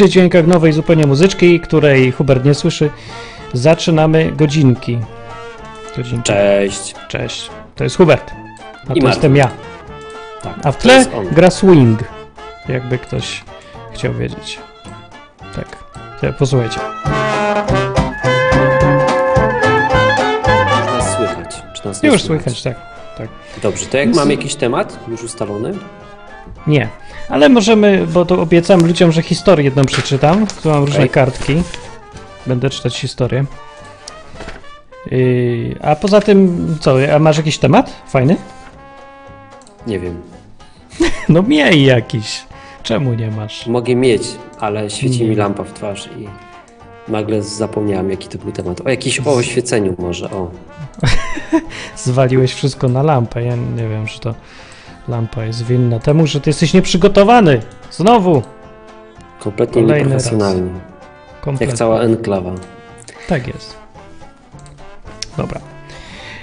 Przy dźwiękach nowej zupełnie muzyczki, której Hubert nie słyszy, zaczynamy godzinki. godzinki. Cześć. Cześć. To jest Hubert. A I to jestem ja. Tak, A w tle gra swing. Jakby ktoś chciał wiedzieć. Tak. Ja, posłuchajcie. Czy nas słychać? Czy nas nie Już słychać, tak. tak. Dobrze, to jak mamy jakiś temat już ustalony? Nie. Ale możemy, bo to obiecam ludziom, że historię jedną przeczytam. Tu mam różne Okej. kartki. Będę czytać historię. Yy, a poza tym, co, a masz jakiś temat? Fajny? Nie wiem. No miej jakiś. Czemu nie masz? Mogę mieć, ale świeci mi lampa w twarz i nagle zapomniałem, jaki to był temat. O jakiś o oświeceniu może, o. Zwaliłeś wszystko na lampę. Ja nie wiem, czy to lampa jest winna temu, że ty jesteś nieprzygotowany. Znowu. Kompletnie Kolejny nieprofesjonalnie. Kompletnie. Jak cała enklawa. Tak jest. Dobra.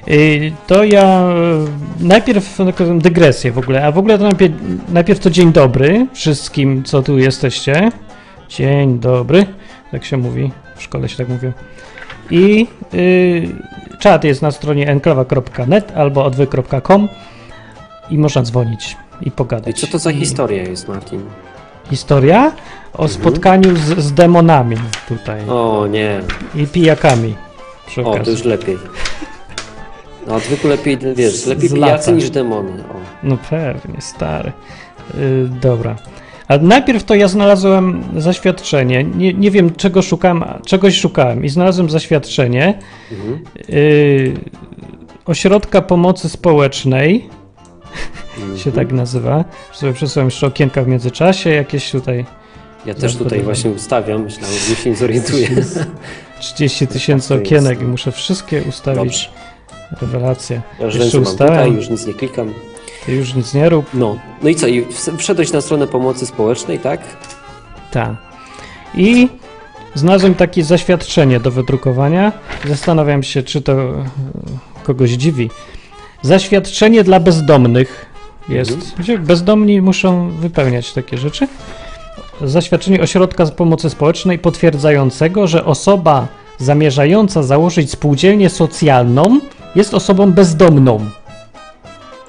Yy, To ja yy, najpierw taką dygresję w ogóle, a w ogóle to najpierw, najpierw to dzień dobry wszystkim, co tu jesteście. Dzień dobry, tak się mówi, w szkole się tak mówi. I yy, czat jest na stronie enklawa.net albo odwy.com i można dzwonić i I pogadać. co to za I historia jest, Martin? Historia o spotkaniu z, z demonami tutaj O nie, i pijakami. Przy o to już lepiej. No odwyku lepiej, wiesz, lepiej pijacy niż demony. O. No pewnie, stary. Yy, dobra. A najpierw to ja znalazłem zaświadczenie. Nie, nie wiem, czego szukałem, a czegoś szukałem i znalazłem zaświadczenie Mhm. yy, Ośrodka Pomocy Społecznej, Mhm. się tak nazywa. Sobie przesuwam jeszcze okienka w międzyczasie, jakieś tutaj Ja też tutaj właśnie ustawiam, myślałem, że się nie zorientuję. 30 tysięcy jest. okienek i muszę wszystkie ustawić. Dobrze. Rewelacje. Ja już Jeszcze ustawiam. już nic nie klikam. Ty już nic nie rób. No, no i co? I ws- wszedłeś na stronę pomocy społecznej, tak? Tak. I znalazłem takie zaświadczenie do wydrukowania. Zastanawiam się, czy to e, kogoś dziwi. Zaświadczenie dla bezdomnych jest. Mhm. Gdzie bezdomni muszą wypełniać takie rzeczy. Zaświadczenie ośrodka z pomocy społecznej potwierdzającego, że osoba zamierzająca założyć spółdzielnię socjalną jest osobą bezdomną.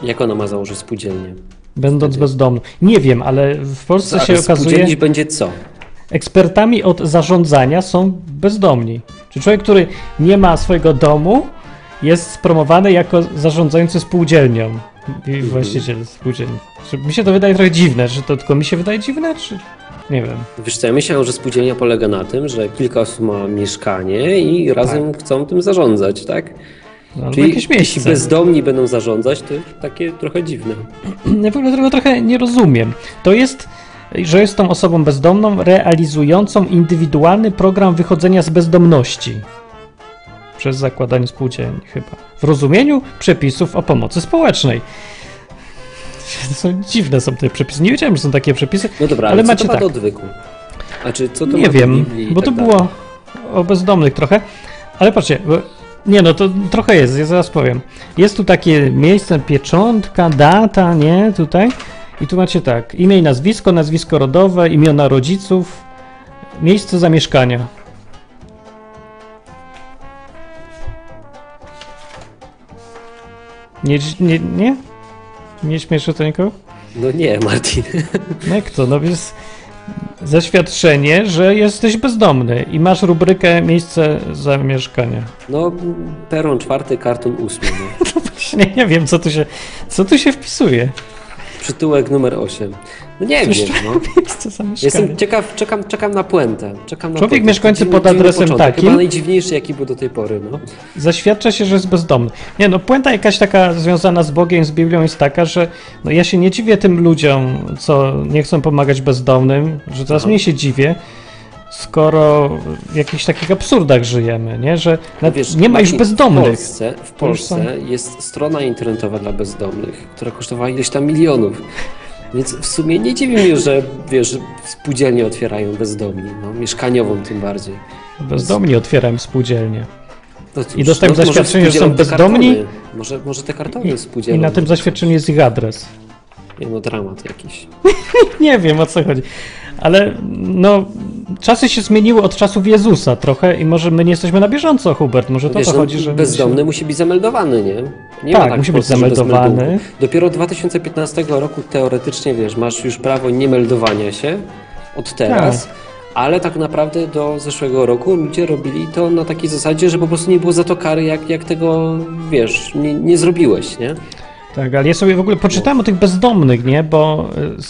Jak ona ma założyć spółdzielnię? Będąc Wtedy. bezdomną. Nie wiem, ale w Polsce się okazuje. spółdzielnić będzie co? Ekspertami od zarządzania są bezdomni. Czy człowiek, który nie ma swojego domu, jest spromowany jako zarządzający spółdzielnią i Mhm. właściciel spółdzielni. Czy Mi się to wydaje trochę dziwne, że to tylko mi się wydaje dziwne, czy nie wiem. Wiesz co, ja myślałem, że spółdzielnia polega na tym, że kilka osób ma mieszkanie i razem chcą tym zarządzać, tak? No, Czyli jakieś jeśli bezdomni będą zarządzać, to takie trochę dziwne. Ja w ogóle tego trochę nie rozumiem. To jest, że jest tą osobą bezdomną realizującą indywidualny program wychodzenia z bezdomności. Przez zakładanie spółdzielni chyba. W rozumieniu przepisów o pomocy społecznej. Są, dziwne są te przepisy. Nie wiedziałem, że są takie przepisy. No dobra, Ale ale, co macie to tak. do odwyku? A czy co to Nie wiem, bo to tak dalej? było o bezdomnych trochę. Ale patrzcie, bo, nie no, to trochę jest, ja zaraz powiem. Jest tu takie miejsce, pieczątka, data, nie, tutaj. I tu macie tak, imię i nazwisko, nazwisko rodowe, imiona rodziców, miejsce zamieszkania. Nie, nie, nie? Nie śmieszy to nikogo? No nie, Martin. No jak to? No jest zaświadczenie, że jesteś bezdomny i masz rubrykę miejsce zamieszkania. No, peron czwarty, karton ósmy. No. Właśnie nie wiem, co tu się, co tu się wpisuje. Przytułek numer 8. No nie Coś wiem, no. Jestem ciekaw, czekam, czekam na puentę. Czekam na Człowiek puentę. mieszkający pod adresem początek. takim- Chyba najdziwniejszy, jaki był do tej pory, no. Zaświadcza się, że jest bezdomny. Nie no, puenta jakaś taka związana z Bogiem, z Biblią jest taka, że no ja się nie dziwię tym ludziom, co nie chcą pomagać bezdomnym, że coraz Aha. mniej się dziwię, skoro w jakichś takich absurdach żyjemy, nie? Że nawet Wiesz, nie ma już bezdomnych. W Polsce, w Polsce jest strona internetowa dla bezdomnych, która kosztowała ileś tam milionów. Więc w sumie nie dziwi mnie, że wiesz, spółdzielnie otwierają bezdomni, no, mieszkaniową tym bardziej. Bezdomni otwieram spółdzielnie. No cóż, I dostałem może zaświadczenie, że są bezdomni? kartony. Może, może te kartony spółdzielą. I na tym zaświadczeniu jest ich adres. Nie, no dramat jakiś. Nie wiem o co chodzi. Ale no, czasy się zmieniły od czasów Jezusa trochę i może my nie jesteśmy na bieżąco, Hubert. Może to Wiesz, o to no, chodzi, że... bezdomny się- musi być zameldowany, nie? nie Tak, ma tak musi być zameldowany. Dopiero od 2015 roku teoretycznie, wiesz, masz już prawo niemeldowania się od teraz, ale tak naprawdę do zeszłego roku ludzie robili to na takiej zasadzie, że po prostu nie było za to kary, jak, jak tego, wiesz, nie, nie zrobiłeś, nie? Tak, ale ja sobie w ogóle poczytałem o tych bezdomnych, nie? Bo y,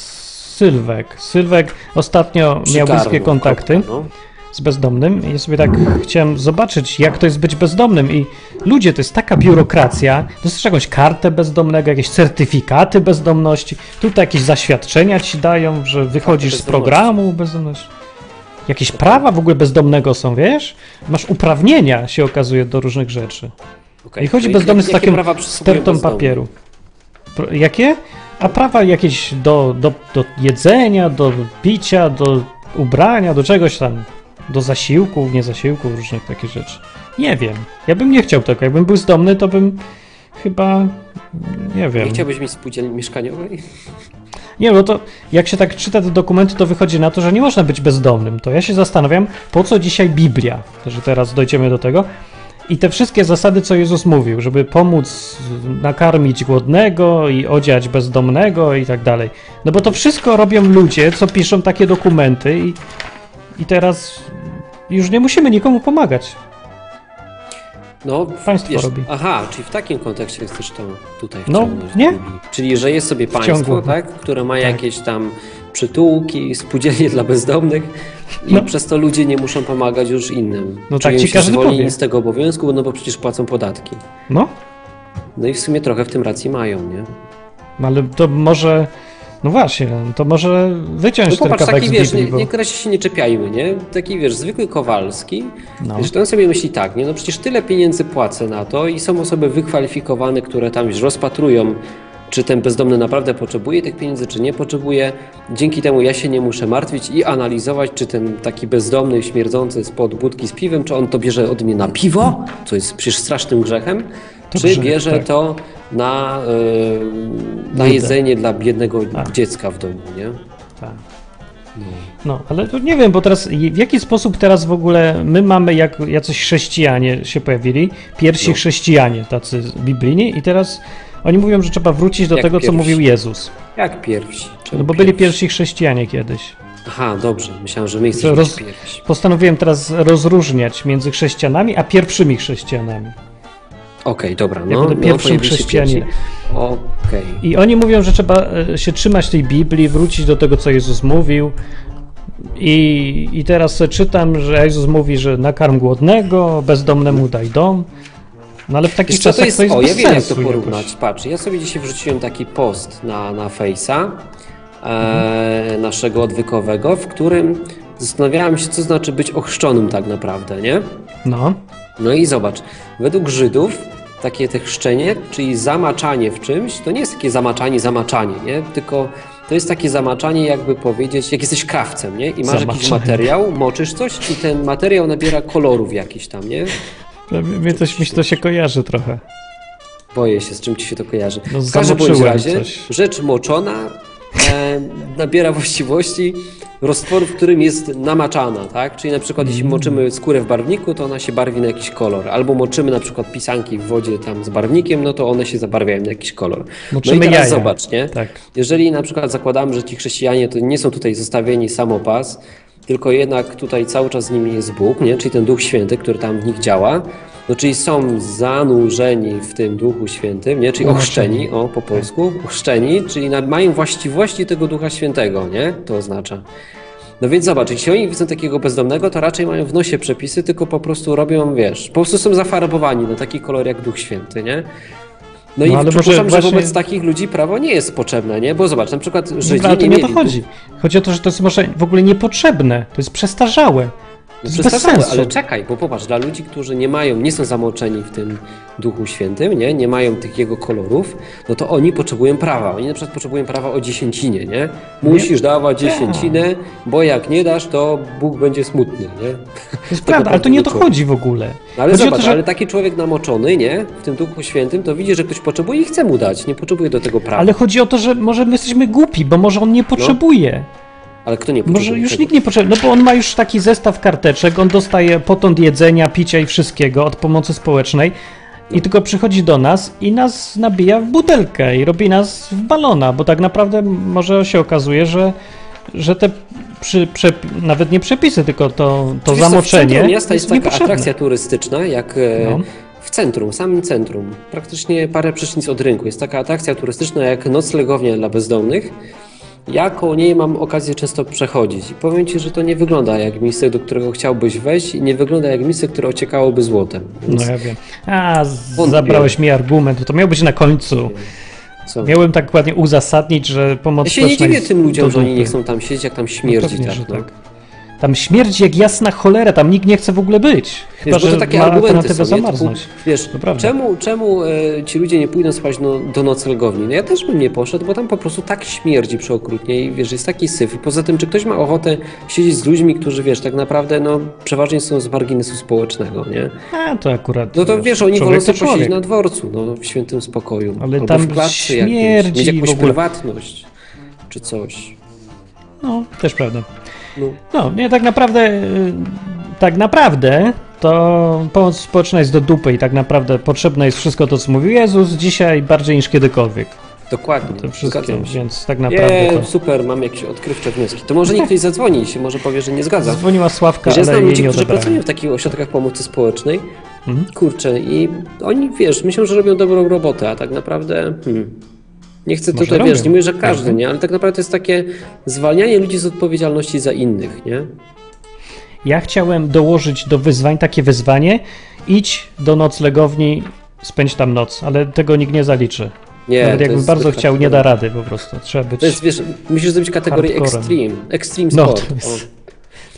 Sylwek, Sylwek ostatnio miał bliskie kontakty no. z bezdomnym i ja sobie tak chciałem zobaczyć, jak to jest być bezdomnym i ludzie, to jest taka biurokracja, dostajesz jakąś kartę bezdomnego, jakieś certyfikaty bezdomności, tutaj jakieś zaświadczenia ci dają, że wychodzisz z programu bezdomności. Jakieś prawa w ogóle bezdomnego są, wiesz? Masz uprawnienia, się okazuje, do różnych rzeczy. Okej. I chodzi To bezdomny z takim stertą papieru. Jakie? A prawa jakieś do, do, do jedzenia, do picia, do ubrania, do czegoś tam. Do zasiłków, nie zasiłków, różnych takich rzeczy. Nie wiem. Ja bym nie chciał tego. Jakbym był bezdomny, to bym chyba. Nie wiem. Nie chciałbyś mieć spółdzielni mieszkaniowej? Nie, no to jak się tak czyta te dokumenty, to wychodzi na to, że nie można być bezdomnym. To ja się zastanawiam, po co dzisiaj Biblia, że teraz dojdziemy do tego. I te wszystkie zasady, co Jezus mówił, żeby pomóc nakarmić głodnego i odziać bezdomnego i tak dalej. No bo to wszystko robią ludzie, co piszą takie dokumenty i, i teraz już nie musimy nikomu pomagać. No, Państwo robi. Aha, czyli w takim kontekście chcesz to tutaj No, wciągnąć. do nie? Czyli, że jest sobie państwo, Wciągło. tak, które ma Tak. jakieś tam przytułki, spółdzielnie dla bezdomnych i No. przez to ludzie nie muszą pomagać już innym. No Czują tak ci się każdy zwolnieni z tego obowiązku, no bo przecież płacą podatki. No, No i w sumie trochę w tym racji mają, nie? ale to może. No właśnie, to może wyciąć No ten popatrz, kawałek taki z wiesz, Biblii, nie, bo... nie, razie się nie czepiajmy, nie? Taki wiesz, zwykły Kowalski, No. to on sobie myśli tak, nie? No przecież tyle pieniędzy płacę na to i są osoby wykwalifikowane, które tam już rozpatrują, czy ten bezdomny naprawdę potrzebuje tych pieniędzy, czy nie potrzebuje. Dzięki temu ja się nie muszę martwić i analizować, czy ten taki bezdomny, śmierdzący spod budki z piwem, czy on to bierze od mnie na piwo, co jest przecież strasznym grzechem, To czy grzech, bierze tak. to na, yy, na jedzenie dla biednego Tak. dziecka w domu, nie? Tak. No, ale to nie wiem, bo teraz w jaki sposób teraz w ogóle my mamy, jak jacyś chrześcijanie się pojawili, pierwsi No. chrześcijanie tacy biblijni i teraz oni mówią, że trzeba wrócić do Jak tego, co pierwsi. mówił Jezus. Jak pierwsi? Czemu No bo byli pierwsi chrześcijanie kiedyś. Aha, dobrze. Myślałem, że my jesteśmy roz- pierwsi. Postanowiłem teraz rozróżniać między chrześcijanami a pierwszymi chrześcijanami. Okej, dobra. Ja No, będę no, pierwszym pierwsi. Okej. I oni mówią, że trzeba e, się trzymać tej Biblii, wrócić do tego, co Jezus mówił. I, I teraz czytam, że Jezus mówi, że nakarm głodnego, bezdomnemu daj dom. No ale w takich Wiesz czasach to jest, to jest o, ja wiem jak to porównać. jakoś. Patrz, ja sobie dzisiaj wrzuciłem taki post na, na Face'a Mhm. e, naszego odwykowego, w którym zastanawiałem się, co znaczy być ochrzczonym tak naprawdę, nie? No, No i zobacz, według Żydów takie te chrzczenie, czyli zamaczanie w czymś, to nie jest takie zamaczanie, zamaczanie, nie? Tylko to jest takie zamaczanie, jakby powiedzieć, jak jesteś krawcem, nie? I masz jakiś Zamaczanie. materiał, moczysz coś i ten materiał nabiera kolorów jakichś tam, nie? Mnie coś mi to się kojarzy trochę. Boję się, z czym ci się to kojarzy. No, w każdym razie coś. rzecz moczona e, nabiera właściwości roztworu, w którym jest namaczana, tak? Czyli na przykład Mm. jeśli moczymy skórę w barwniku, to ona się barwi na jakiś kolor. Albo moczymy na przykład pisanki w wodzie tam z barwnikiem, no to one się zabarwiają na jakiś kolor. Moczymy no i teraz jaja. zobacz, nie? Tak. Jeżeli na przykład zakładamy, że ci chrześcijanie to nie są tutaj zostawieni samopas, tylko jednak tutaj cały czas z nimi jest Bóg, nie? czyli ten Duch Święty, który tam w nich działa, no czyli są zanurzeni w tym Duchu Świętym, nie? czyli Umoczeni. ochrzczeni, o po polsku, ochrzczeni, czyli mają właściwości tego Ducha Świętego, nie? To oznacza. No więc zobacz, jeśli oni widzą takiego bezdomnego, to raczej mają w nosie przepisy, tylko po prostu robią, wiesz, po prostu są zafarbowani na taki kolor jak Duch Święty, nie? No, No, i ale może przypuszczam, że właśnie- wobec takich ludzi prawo nie jest potrzebne, nie? Bo zobacz, na przykład Żydzi Dobra, ale to nie nie o mieli... to chodzi. Chodzi o to, że to jest może w ogóle niepotrzebne. To jest przestarzałe. To No jest sensu. ale czekaj, bo popatrz, dla ludzi, którzy nie mają, nie są zamoczeni w tym Duchu Świętym, nie, nie mają tych jego kolorów, no to oni potrzebują prawa. Oni na przykład potrzebują prawa o dziesięcinie, nie? Musisz dawać dziesięcinę, bo jak nie dasz, to Bóg będzie smutny, nie? To jest prawda, ale to nie o to chodzi w ogóle. No ale chodzi zobacz, to, że... ale taki człowiek namoczony, nie? W tym Duchu Świętym, to widzi, że ktoś potrzebuje i chce mu dać, nie potrzebuje do tego prawa. Ale chodzi o to, że może my jesteśmy głupi, bo może on nie potrzebuje. Ale kto nie potrzebuje Może już tego? nikt nie potrzebuje, no bo on ma już taki zestaw karteczek, on dostaje potąd jedzenia, picia i wszystkiego od pomocy społecznej i tylko przychodzi do nas i nas nabija w butelkę i robi nas w balona, bo tak naprawdę może się okazuje, że, że te przy, prze, nawet nie przepisy, tylko to, to Wiesz co, W zamoczenie miasta jest taka niepotrzebne. atrakcja turystyczna, jak e, No. w centrum, samym centrum. Praktycznie parę przecznic od rynku. Jest taka atrakcja turystyczna jak noclegownia dla bezdomnych. Ja koło niej mam okazję często przechodzić i powiem Ci, że to nie wygląda jak miejsce, do którego chciałbyś wejść i nie wygląda jak miejsce, które ociekałoby złotem. Więc No ja wiem. A, Wątpię. zabrałeś mi argument, to miał być na końcu. co? Miałem tak ładnie uzasadnić, że pomoc Ja się nie dziwię tym ludziom, że oni nie chcą tam siedzieć, jak tam No śmierdzi. pewnie, tak, no. tak. Tam śmierdzi jak jasna cholera, tam nikt nie chce w ogóle być. Chyba, Wiesz, bo że to takie ma argumenty są, zamarznąć. Typu, wiesz, czemu, czemu e, ci ludzie nie pójdą spać no, do noclegowni? No ja też bym nie poszedł, bo tam po prostu tak śmierdzi przeokrutnie i wiesz, jest taki syf. I poza tym, czy ktoś ma ochotę siedzieć z ludźmi, którzy wiesz, tak naprawdę no, przeważnie są z marginesu społecznego, nie? A, to akurat. No to wiesz, oni wolą sobie posiedzieć na dworcu, no, w świętym spokoju. Ale albo tam w klatce śmierdzi mieć jakąś prywatność, czy coś. No, też prawda. No. Nie, tak naprawdę, y, tak naprawdę to pomoc społeczna jest do dupy i tak naprawdę potrzebne jest wszystko to, co mówił Jezus dzisiaj bardziej niż kiedykolwiek. Dokładnie, To się. więc tak naprawdę Nie, to... super, mam jakieś odkrywcze wnioski. To może niech ktoś zadzwoni i się może powie, że nie zgadza. Dzwoniła Sławka, ja ale znam ludzi, którzy pracują w takich ośrodkach pomocy społecznej. Mhm. Kurczę, i oni, wiesz, myślą, że robią dobrą robotę, a tak naprawdę... Hmm, nie chcę Może tutaj, robią. wiesz, nie mówię, że każdy, Mhm. nie? Ale tak naprawdę to jest takie zwalnianie ludzi z odpowiedzialności za innych, nie? Ja chciałem dołożyć do wyzwań takie wyzwanie, idź do noclegowni, spędź tam noc, ale tego nikt nie zaliczy. Nie, Nawet to jakbym jest bardzo chciał, nie da rady po prostu. Trzeba być To jest, wiesz, musisz zrobić kategorię Hardcorem. extreme, extreme No, sport. to jest-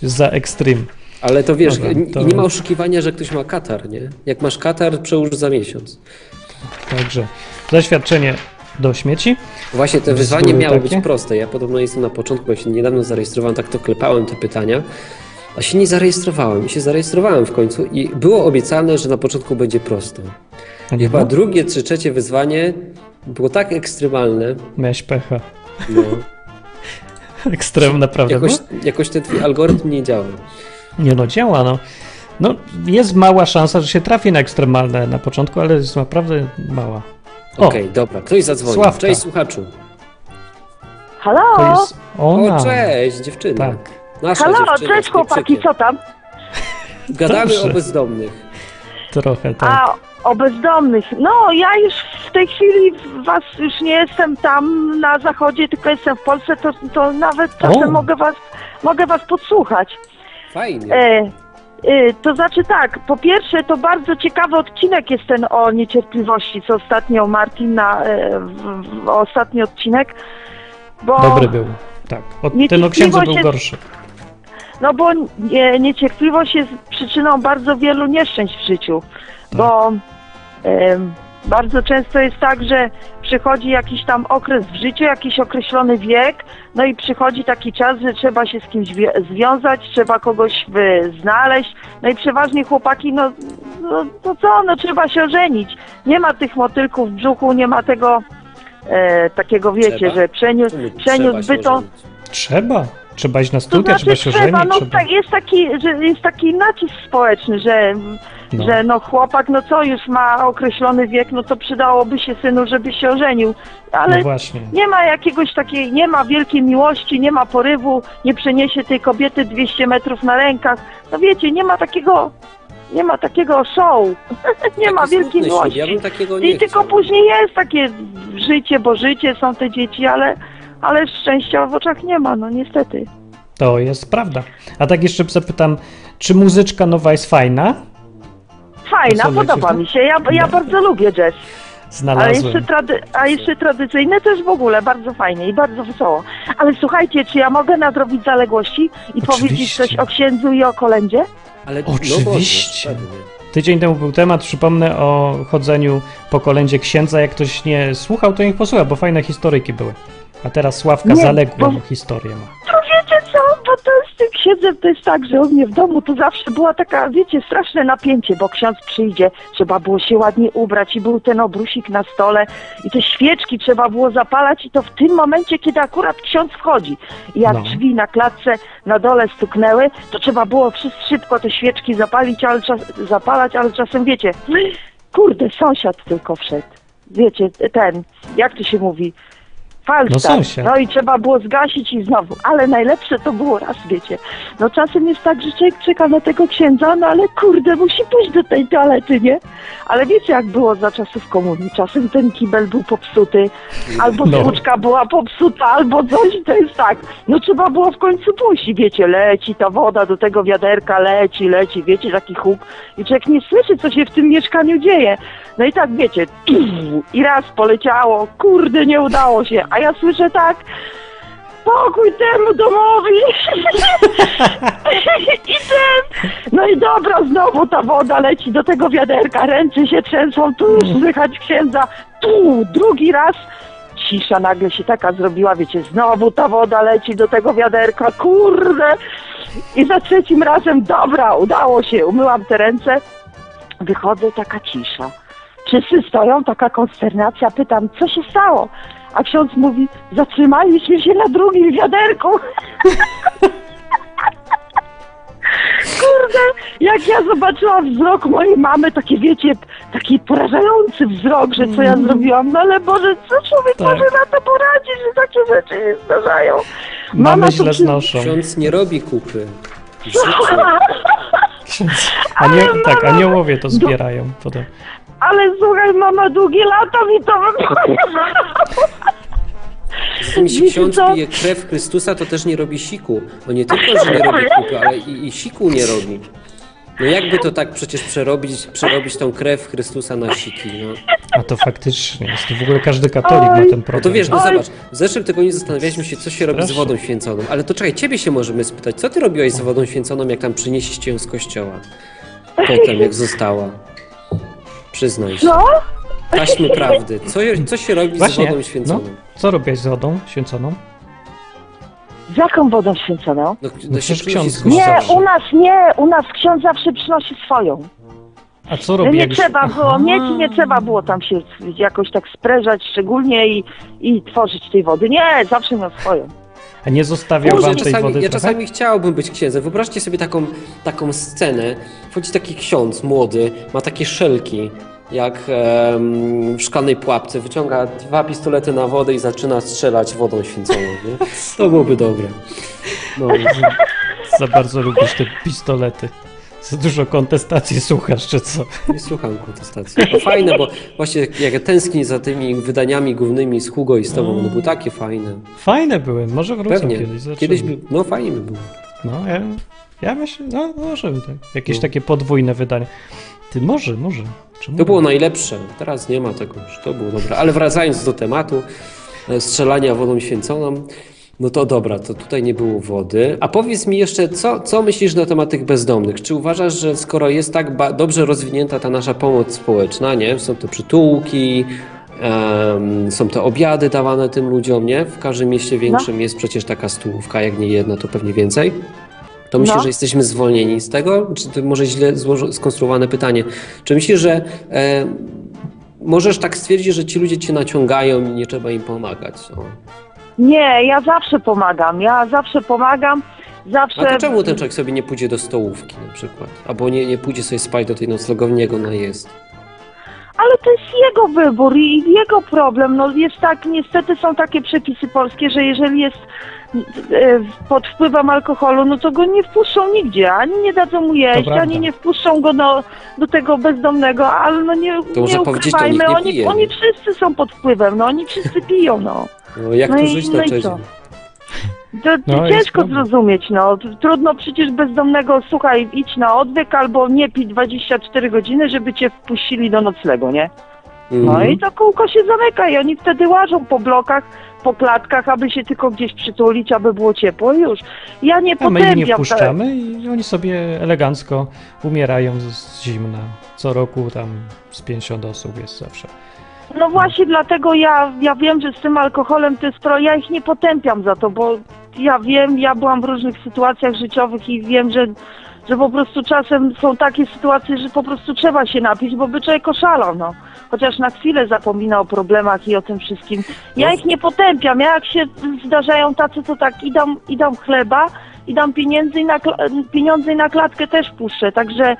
O. za ekstrem. Ale to wiesz, Dobra, to- nie ma oszukiwania, że ktoś ma katar, nie? Jak masz katar, przełóż za miesiąc. Także zaświadczenie do śmieci. Właśnie te wyzwanie miało takie? być proste. Ja podobno jestem na początku, bo się niedawno zarejestrowałem, tak to klepałem te pytania, a się nie zarejestrowałem. I się zarejestrowałem w końcu i było obiecane, że na początku będzie prosto. A I chyba drugie czy trzecie wyzwanie było tak ekstremalne, Miałeś pecha. no, Ekstrem naprawdę. jakoś, Jakoś... ten twój algorytm nie działał. Nie no, działa no. No, jest mała szansa, że się trafi na ekstremalne na początku, ale jest naprawdę mała. Okej, dobra, ktoś zadzwonił. Sławka. Cześć słuchaczu. Halo? to jest ona. O, cześć, dziewczyna. Tak. Nasza Halo, dziewczyna cześć chłopaki, co tam? Gadamy Proszę. o bezdomnych. Trochę tak. A, o bezdomnych. No, ja już w tej chwili was już nie jestem tam na zachodzie, tylko jestem w Polsce, to, to nawet czasem O. mogę was, mogę was podsłuchać. Fajnie. E, to znaczy tak, po pierwsze to bardzo ciekawy odcinek jest ten o niecierpliwości, co ostatnio Martin na w, w, ostatni odcinek. Bo, Dobry był. Tak. O, ten o księdzu był jest- gorszy. No bo nie, niecierpliwość jest przyczyną bardzo wielu nieszczęść w życiu, bo em, bardzo często jest tak, że przychodzi jakiś tam okres w życiu, jakiś określony wiek, no i przychodzi taki czas, że trzeba się z kimś wi- związać, trzeba kogoś wy- znaleźć, no i przeważnie chłopaki, no, no, no co, no trzeba się ożenić. Nie ma tych motylków w brzuchu, nie ma tego e, takiego, wiecie, Trzeba? że przeniósł, ożenić? Trzeba. Trzeba iść na To studia, znaczy trzeba się trzeba, żenić. no trzeba... tak, jest taki, że jest taki nacisk społeczny, że, No. że no chłopak, no co, już ma określony wiek, no to przydałoby się synu, żeby się ożenił. Ale No właśnie. nie ma jakiegoś takiej, nie ma wielkiej miłości, nie ma porywu, nie przeniesie tej kobiety 200 metrów na rękach. No wiecie, nie ma takiego, nie ma takiego show, nie ma Taki wielkiej smutny ślub, miłości. Ja bym takiego nie I tylko później jest takie życie, bo życie są te dzieci, ale, ale szczęścia w oczach nie ma, no niestety. To jest prawda. A tak jeszcze zapytam, czy muzyczka nowa jest fajna? Fajna, Co, podoba lecisz, mi się. Ja, ja No. bardzo lubię jazz. Znalazłem. jeszcze, trady, a jeszcze tradycyjne też w ogóle bardzo fajnie i bardzo wesoło. Ale słuchajcie, czy ja mogę nadrobić zaległości i powiedzieć Oczywiście. coś o księdzu i o kolędzie? Ale Oczywiście. No, można, pewnie. Tydzień temu był temat, przypomnę o chodzeniu po kolędzie księdza. Jak ktoś nie słuchał, to niech posłucha, bo fajne historyjki były. A teraz Sławka Nie, zaległą bo- historię ma. To wiecie co, bo to z tym siedzę, to jest tak, że u mnie w domu to zawsze była taka, wiecie, straszne napięcie, bo ksiądz przyjdzie, trzeba było się ładnie ubrać i był ten obrusik na stole i te świeczki trzeba było zapalać i to w tym momencie, kiedy akurat ksiądz wchodzi. I jak No. drzwi na klatce na dole stuknęły, to trzeba było wszyscy szybko te świeczki zapalić, ale czas, zapalać, ale czasem wiecie, kurde, sąsiad tylko wszedł. Wiecie, ten, jak to się mówi? No sąsiad. No i trzeba było zgasić i znowu. Ale najlepsze to było raz, wiecie. No czasem jest tak, że człowiek czeka na tego księdza, no ale kurde, musi pójść do tej toalety, nie? Ale wiecie, jak było za czasów komunii. Czasem ten kibel był popsuty, albo No. była popsuta, albo coś. To jest tak. No trzeba było w końcu pójść i wiecie, leci ta woda do tego wiaderka, leci, leci, wiecie, taki huk. I człowiek nie słyszy, co się w tym mieszkaniu dzieje. No i tak, wiecie, i raz poleciało, kurde, nie udało się. A ja słyszę tak, pokój temu domowi. I ten. No i dobra, znowu ta woda leci do tego wiaderka, ręce się trzęsą, tu już słychać księdza, tu, drugi raz. Cisza nagle się taka zrobiła, wiecie, znowu ta woda leci do tego wiaderka, kurde. I za trzecim razem, dobra, udało się, umyłam te ręce. Wychodzę, taka cisza. Wszyscy stoją, taka konsternacja, pytam, co się stało? A ksiądz mówi, zatrzymaliśmy się na drugim wiaderku. Kurde, jak ja zobaczyłam wzrok mojej mamy, takie wiecie, taki porażający wzrok, że co ja zrobiłam, no ale Boże, co człowiek Tak. może na to poradzić, że takie rzeczy się zdarzają. Mamy to źle znoszą. Ksiądz nie robi kupy. Ksiądz. Ale tak, mama- aniołowie to zbierają potem. Ale słuchaj, mama długie lata mi to Zatem jeśli Wiecie ksiądz co? pije krew Chrystusa, to też nie robi siku. On nie tylko, że nie robi kupy, ale i, i siku nie robi. No jakby to tak przecież przerobić, przerobić tą krew Chrystusa na siki, no. A to faktycznie jest. To w ogóle każdy katolik ma Oj. ten problem. No to wiesz, no Oj. zobacz, w zeszłym tygodniu zastanawialiśmy się, co się robi z wodą święconą. Ale to czekaj, ciebie się możemy spytać, co ty robiłaś z wodą święconą, jak tam przynieśliście ją z kościoła? Potem, jak została. Przyznaj się. No, Taśmy prawdy. Co, co się robi z Właśnie, wodą no, święconą? co robiłeś z wodą święconą? z jaką wodą święconą? No, No no przecież ksiądz z Nie, zawsze. u nas nie, u nas ksiądz zawsze przynosi swoją. A co No robi nie już- trzeba było, Aha. mieć nie trzeba było tam się jakoś tak sprężać szczególnie i, i tworzyć tej wody. Nie, zawsze miał swoją. A nie zostawiał Boże, wam tej czasami, wody ja trochę? czasami chciałbym być księdzem. Wyobraźcie sobie taką, taką scenę. Wchodzi taki ksiądz młody, ma takie szelki, jak em, w szklanej pułapce. Wyciąga dwa pistolety na wodę i zaczyna strzelać wodą święconą. Nie? To byłoby dobre. No, Za bardzo lubisz te pistolety. Za dużo kontestacji słuchasz, czy co? nie słucham kontestacji. To fajne, bo właśnie jak ja tęsknię za tymi wydaniami głównymi z Hugo i z tobą, one były takie fajne. Fajne były, może wrócą Pewnie. kiedyś. zobaczymy. Kiedyś by, no fajnie by było. No, ja, ja myślę, no może by tak. Jakieś No. takie podwójne wydanie. Ty, może, może. Czemu To nie? było najlepsze. Teraz nie ma tego już. To było dobre. Ale wracając do tematu e, strzelania wodą święconą, no to dobra, to tutaj nie było wody. A powiedz mi jeszcze, co, co myślisz na temat tych bezdomnych? Czy uważasz, że skoro jest tak dobrze rozwinięta ta nasza pomoc społeczna, nie? Są to przytułki, em, są te obiady dawane tym ludziom, nie? W każdym mieście większym jest przecież taka stołówka, jak nie jedna, to pewnie więcej. To myślisz, No. że jesteśmy zwolnieni z tego? Czy to może źle skonstruowane pytanie? Czy myślisz, że e, możesz tak stwierdzić, że ci ludzie cię naciągają i nie trzeba im pomagać? O. Nie, ja zawsze pomagam, ja zawsze pomagam, zawsze... A to czemu ten człowiek sobie nie pójdzie do stołówki na przykład? Albo nie, nie pójdzie sobie spać do tej noclegowni, jak ona jest? Ale to jest jego wybór i jego problem. No jest tak, niestety są takie przepisy polskie, że jeżeli jest e, pod wpływem alkoholu, no to go nie wpuszczą nigdzie, ani nie dadzą mu jeść, ani nie wpuszczą go do, do tego bezdomnego, ale no nie, To nie ukrywajmy, oni, oni wszyscy są pod wpływem, no oni wszyscy piją, no. No, jak No tu i- żyć no na i co? To, to No, jest ciężko problem. zrozumieć, no. Trudno przecież bezdomnego, słuchaj, idź na odwyk albo nie pij 24 godziny, żeby cię wpuścili do noclegu, nie? No Mhm. i to kółko się zamyka i oni wtedy łażą po blokach, po klatkach, aby się tylko gdzieś przytulić, aby było ciepło i już. Ja nie A my ich potępiam. nie tak. wpuszczamy i oni sobie elegancko umierają z, z zimna. Co roku tam z 50 osób jest zawsze. No właśnie dlatego ja, ja wiem, że z tym alkoholem to jest pro, ja ich nie potępiam za to, bo ja wiem, ja byłam w różnych sytuacjach życiowych i wiem, że, że po prostu czasem są takie sytuacje, że po prostu trzeba się napić, bo by człowiek oszalał, no. Chociaż na chwilę zapomina o problemach i o tym wszystkim. Ja No. ich nie potępiam, ja jak się zdarzają tacy, to tak i dam, i dam chleba, i dam pieniędzy i na, pieniądze i na klatkę też puszczę, także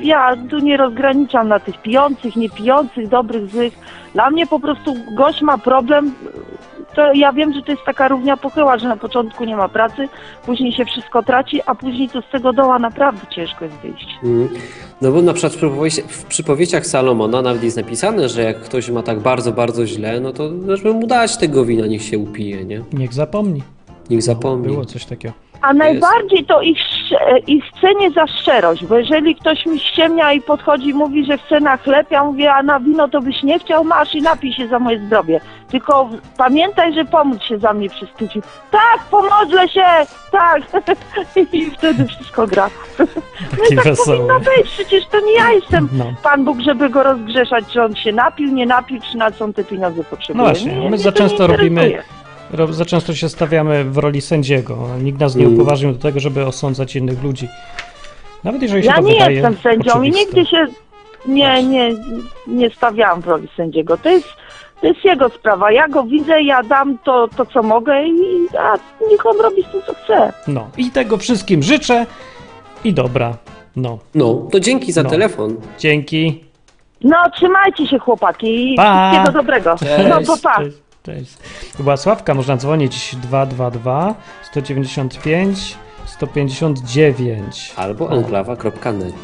ja tu nie rozgraniczam na tych pijących, niepijących, dobrych, złych. Dla mnie po prostu gość ma problem, to ja wiem, że to jest taka równia pochyła, że na początku nie ma pracy, później się wszystko traci, a później to z tego doła naprawdę ciężko jest wyjść. Mm. No bo na przykład w przypowieści- w przypowieściach Salomona nawet jest napisane, że jak ktoś ma tak bardzo, bardzo źle, no to żeby mu dać tego wina, niech się upije, nie? Niech zapomni. Niech zapomni. Było coś takiego. A najbardziej to ich, sz- ich cenię za szczerość, bo jeżeli ktoś mi ściemnia i podchodzi i mówi, że chce na chleb, ja mówię, a na wino to byś nie chciał, masz i napij się za moje zdrowie. Tylko pamiętaj, że pomóc się za mnie przystudził. Tak, pomodlę się, tak. I wtedy wszystko gra. No i tak wesoły. powinno być, przecież to nie ja jestem No. Pan Bóg, żeby go rozgrzeszać, czy on się napił, nie napił, czy na co on te pieniądze potrzebuje. No właśnie, Nie, my za to często robimy- Za często się stawiamy w roli sędziego. Nikt nas nie Mm. upoważnił do tego, żeby osądzać innych ludzi. Nawet jeżeli się Ja to nie wydaje jestem sędzią i oczywiste. nigdy się nie, nie, nie stawiałam w roli sędziego. To jest, to jest jego sprawa. Ja go widzę, ja dam to, to co mogę i a niech on robi z tym, co chce. No i tego wszystkim życzę i dobra. No, No, to dzięki za No. telefon. dzięki. No, trzymajcie się chłopaki i Pa. wszystkiego dobrego. Cześć. No, to pa. Cześć, cześć. To była Sławka, można dzwonić 222 195 159. Albo O, enklawa.net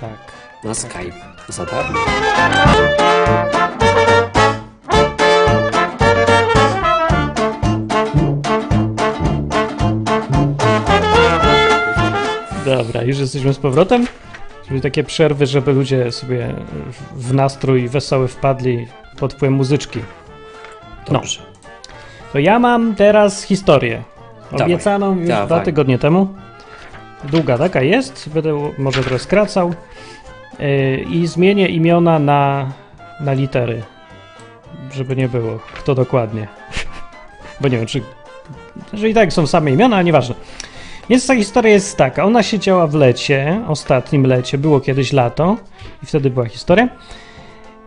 Tak. na Skype. Za darmo. Dobra, już jesteśmy z powrotem. Czyli takie przerwy, żeby ludzie sobie w nastrój wesoły wpadli pod wpływem muzyczki. No. Dobrze. To ja mam teraz historię. Dawaj, Obiecaną już dawaj. dwa tygodnie temu. Długa taka jest, będę może trochę skracał. Yy, I zmienię imiona na, na litery. Żeby nie było, kto dokładnie. Bo nie wiem, czy. Że i tak są same imiona, ale nieważne. Więc ta historia jest taka. Ona się działa w lecie, ostatnim lecie, było kiedyś lato, i wtedy była historia.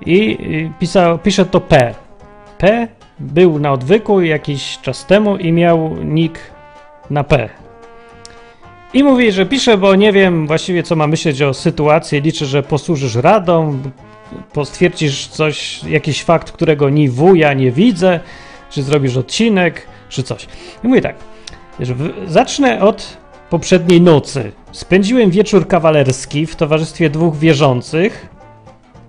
I y, pisał, pisze to P. P był na odwyku jakiś czas temu i miał nick na P. I mówi, że pisze, bo nie wiem właściwie co ma myśleć o sytuacji. Liczę, że posłużysz radą, postwierdzisz coś, jakiś fakt, którego ni wuja nie widzę, czy zrobisz odcinek, czy coś. I mówi tak, że zacznę od poprzedniej nocy. Spędziłem wieczór kawalerski w towarzystwie dwóch wierzących.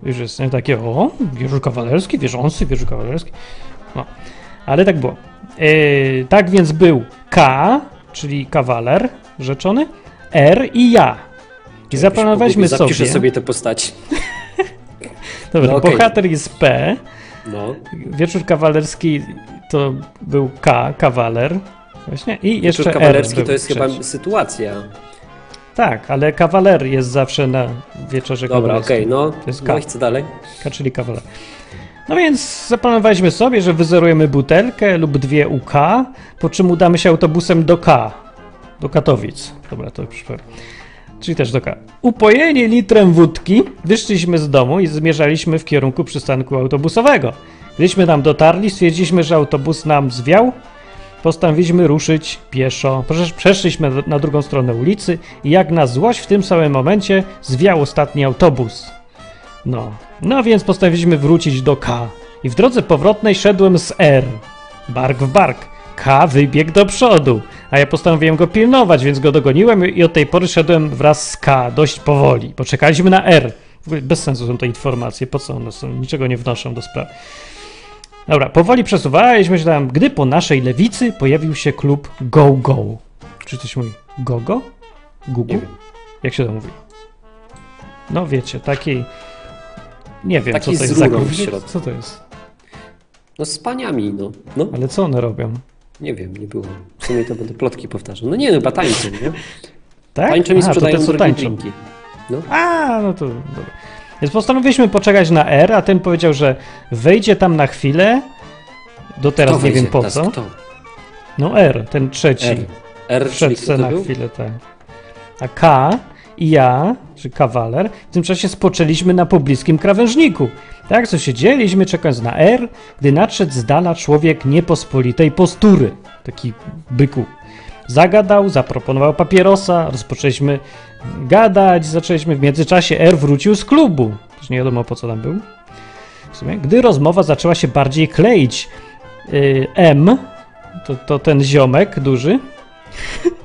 Już jestem takie, o, wieczór kawalerski, wierzący, wieczór kawalerski. No, ale tak było. Yy, tak więc był K, czyli kawaler rzeczony, R i ja. I zaplanowaliśmy sobie. Zapiszę sobie te postaci. Dobra, No okej. bohater jest P, No. wieczór kawalerski to był K, kawaler. Właśnie. I jeszcze Wieczór R kawalerski był to jest chyba trzeci. sytuacja. Tak, ale kawaler jest zawsze na wieczorze Dobra, okej, no. jest No K. i co dalej? K, czyli kawaler. No więc zaplanowaliśmy sobie, że wyzerujemy butelkę lub dwie UK, po czym udamy się autobusem do K, do Katowic. Dobra, to już. Czyli też do K. Upojeni litrem wódki, wyszliśmy z domu i zmierzaliśmy w kierunku przystanku autobusowego. Gdyśmy tam dotarli, stwierdziliśmy, że autobus nam zwiał. Postanowiliśmy ruszyć pieszo. Przesz- Przeszliśmy na drugą stronę ulicy i jak na złość w tym samym momencie zwiał ostatni autobus. No, no więc postanowiliśmy wrócić do K. I w drodze powrotnej szedłem z R. Bark w bark. K wybiegł do przodu, a ja postanowiłem go pilnować, więc go dogoniłem i od tej pory szedłem wraz z K dość powoli. Poczekaliśmy na R. W ogóle bez sensu są te informacje, po co one są, niczego nie wnoszą do sprawy. Dobra, powoli przesuwaliśmy się tam, gdy po naszej lewicy pojawił się klub Go Go. Czy coś mówi Gogo? Wiem. Jak się to mówi? No wiecie, taki... Nie wiem, Taki co to jest za. Co to jest? No z paniami, no. No, Ale co one robią? nie wiem, nie było. W sumie to będę plotki powtarzał. No nie, no chyba tańczą, nie? Tak? Tańczą i Aha, to sprzedają te, tańczą. drinki. A, no to dobra. Więc postanowiliśmy poczekać na R, a ten powiedział, że wejdzie tam na chwilę. Do teraz Kto nie wiem po co. Kto? No R, ten trzeci. R. R, czyli Wszedł kto se to na był? chwilę, tak. A K i ja, czy kawaler, w tym czasie spoczęliśmy na pobliskim krawężniku. Tak, co siedzieliśmy, czekając na R, gdy nadszedł z dala człowiek niepospolitej postury. Taki byku. Zagadał, zaproponował papierosa, rozpoczęliśmy gadać, zaczęliśmy w międzyczasie R wrócił z klubu. Też nie wiadomo po co tam był. W sumie, gdy rozmowa zaczęła się bardziej kleić, yy, M, to, to ten ziomek duży,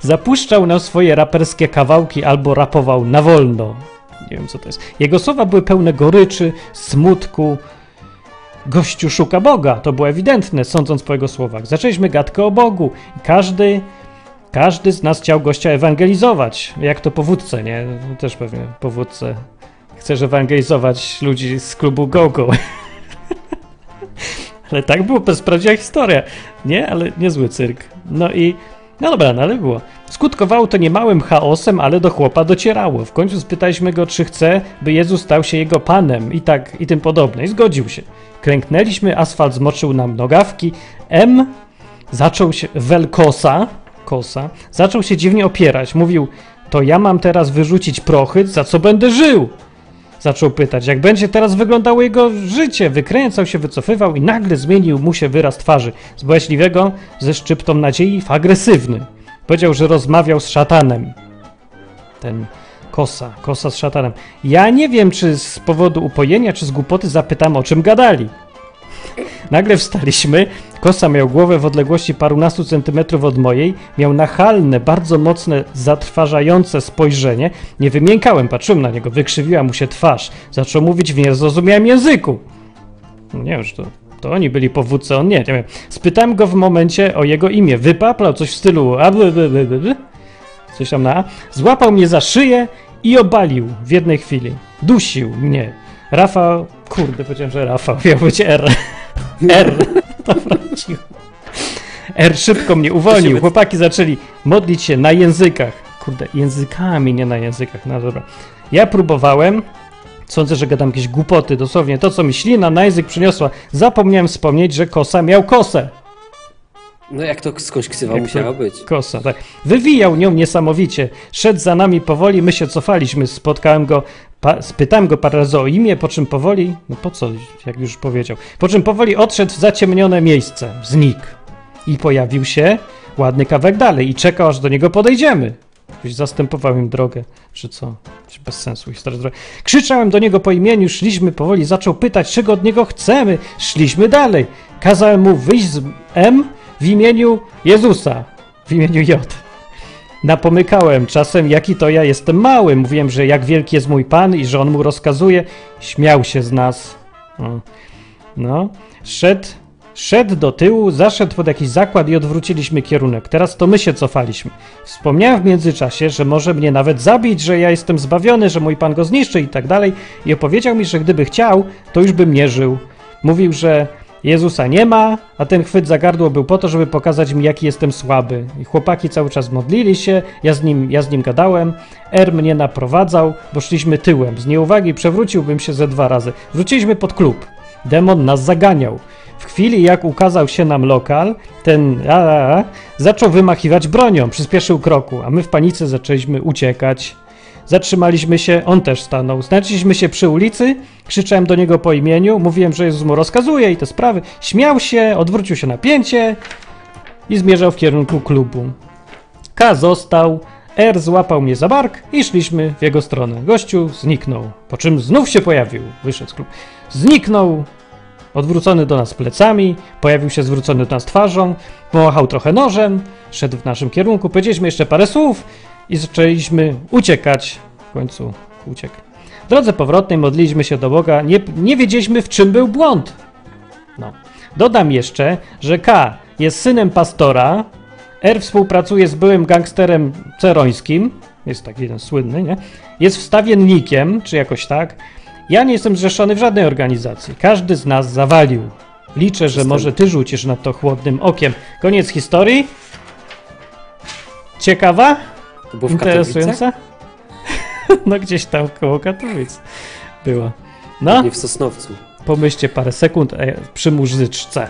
zapuszczał nam swoje raperskie kawałki albo rapował na wolno. Nie wiem co to jest. Jego słowa były pełne goryczy, smutku. Gościu szuka Boga, to było ewidentne, sądząc po jego słowach. Zaczęliśmy gadkę o Bogu każdy, każdy z nas chciał gościa ewangelizować. Jak to powódce, nie? No Też pewnie powódce. Chcesz ewangelizować ludzi z klubu GoGo. Ale tak było, to jest prawdziwa historia. Nie, ale niezły cyrk. No i, no dobra, no ale było. Skutkowało to niemałym chaosem, ale do chłopa docierało. W końcu spytaliśmy go, czy chce, by Jezus stał się jego panem i tak, i tym podobne. I zgodził się. Klęknęliśmy, asfalt zmoczył nam nogawki. M zaczął się, Welkosa, kosa, zaczął się dziwnie opierać. Mówił, to ja mam teraz wyrzucić prochy, za co będę żył? Zaczął pytać, jak będzie teraz wyglądało jego życie. Wykręcał się, wycofywał i nagle zmienił mu się wyraz twarzy. Z bojaźliwego, ze szczyptą nadziei, w agresywny. Powiedział, że rozmawiał z szatanem. Ten kosa, kosa z szatanem. Ja nie wiem, czy z powodu upojenia, czy z głupoty zapytam, o czym gadali. Nagle wstaliśmy. Kosa miał głowę w odległości parunastu centymetrów od mojej. Miał nachalne, bardzo mocne, zatrważające spojrzenie. Nie wymiękałem, patrzyłem na niego. Wykrzywiła mu się twarz. Zaczął mówić w niezrozumiałym języku. No Nie wiem, że to, to oni byli powódcy, on nie, nie wiem. Spytałem go w momencie o jego imię. Wypaplał coś w stylu a bly, bly, bly, bly. coś tam na A. Złapał mnie za szyję i obalił w jednej chwili. Dusił mnie. Rafał, kurde, powiedziałem, że Rafał, miał być R. R, to wrócił. R szybko mnie uwolnił. Chłopaki zaczęli modlić się na językach. Kurde, językami, nie na językach. No dobra. Ja próbowałem. Sądzę, że gadam jakieś głupoty, dosłownie to, co mi ślina na język przyniosła. Zapomniałem wspomnieć, że kosa miał kosę. No jak to skądś ksywa Jak musiała być? Kosa, tak. Wywijał nią niesamowicie. Szedł za nami powoli, my się cofaliśmy. Spotkałem go, pa, spytałem go parę razy o imię, po czym powoli, no po co, jak już powiedział, po czym powoli odszedł w zaciemnione miejsce. Znikł. I pojawił się ładny kawałek dalej i czekał, aż do niego podejdziemy. Ktoś zastępował im drogę, czy co? Bez sensu historia. drogi. Krzyczałem do niego po imieniu, szliśmy powoli, zaczął pytać, czego od niego chcemy. Szliśmy dalej. Kazałem mu wyjść z M w imieniu Jezusa, w imieniu J. Napomykałem czasem, jaki to ja jestem mały. Mówiłem, że jak wielki jest mój Pan i że On mu rozkazuje. Śmiał się z nas. No. Szedł, szedł do tyłu, zaszedł pod jakiś zakład i odwróciliśmy kierunek. Teraz to my się cofaliśmy. Wspomniałem w międzyczasie, że może mnie nawet zabić, że ja jestem zbawiony, że mój Pan go zniszczy i tak dalej. I opowiedział mi, że gdyby chciał, to już bym nie żył. Mówił, że Jezusa nie ma, a ten chwyt za gardło był po to, żeby pokazać mi, jaki jestem słaby. I chłopaki cały czas modlili się, ja z nim, ja z nim gadałem. R mnie naprowadzał, bo szliśmy tyłem. Z nieuwagi przewróciłbym się ze dwa razy. Wróciliśmy pod klub. Demon nas zaganiał. W chwili, jak ukazał się nam lokal, ten a, a, a, zaczął wymachiwać bronią, przyspieszył kroku, a my w panice zaczęliśmy uciekać. Zatrzymaliśmy się, on też stanął. Znaleźliśmy się przy ulicy, krzyczałem do niego po imieniu, mówiłem, że Jezus mu rozkazuje i te sprawy. Śmiał się, odwrócił się na pięcie i zmierzał w kierunku klubu. K został, R złapał mnie za bark i szliśmy w jego stronę. Gościu zniknął, po czym znów się pojawił, wyszedł z klubu. Zniknął, odwrócony do nas plecami, pojawił się zwrócony do nas twarzą, pomachał trochę nożem, szedł w naszym kierunku, powiedzieliśmy jeszcze parę słów i zaczęliśmy uciekać. W końcu uciekł. W drodze powrotnej modliliśmy się do Boga, nie, nie wiedzieliśmy w czym był błąd. No. Dodam jeszcze, że K jest synem pastora, R współpracuje z byłym gangsterem cerońskim, jest taki jeden słynny, nie? Jest wstawiennikiem, czy jakoś tak. Ja nie jestem zrzeszony w żadnej organizacji. Każdy z nas zawalił. Liczę, że może ty rzucisz na to chłodnym okiem. Koniec historii. Ciekawa? To było w Interesujące? no gdzieś tam koło Katowic była. No. Nie w Sosnowcu. Pomyślcie parę sekund e, przy muzyczce.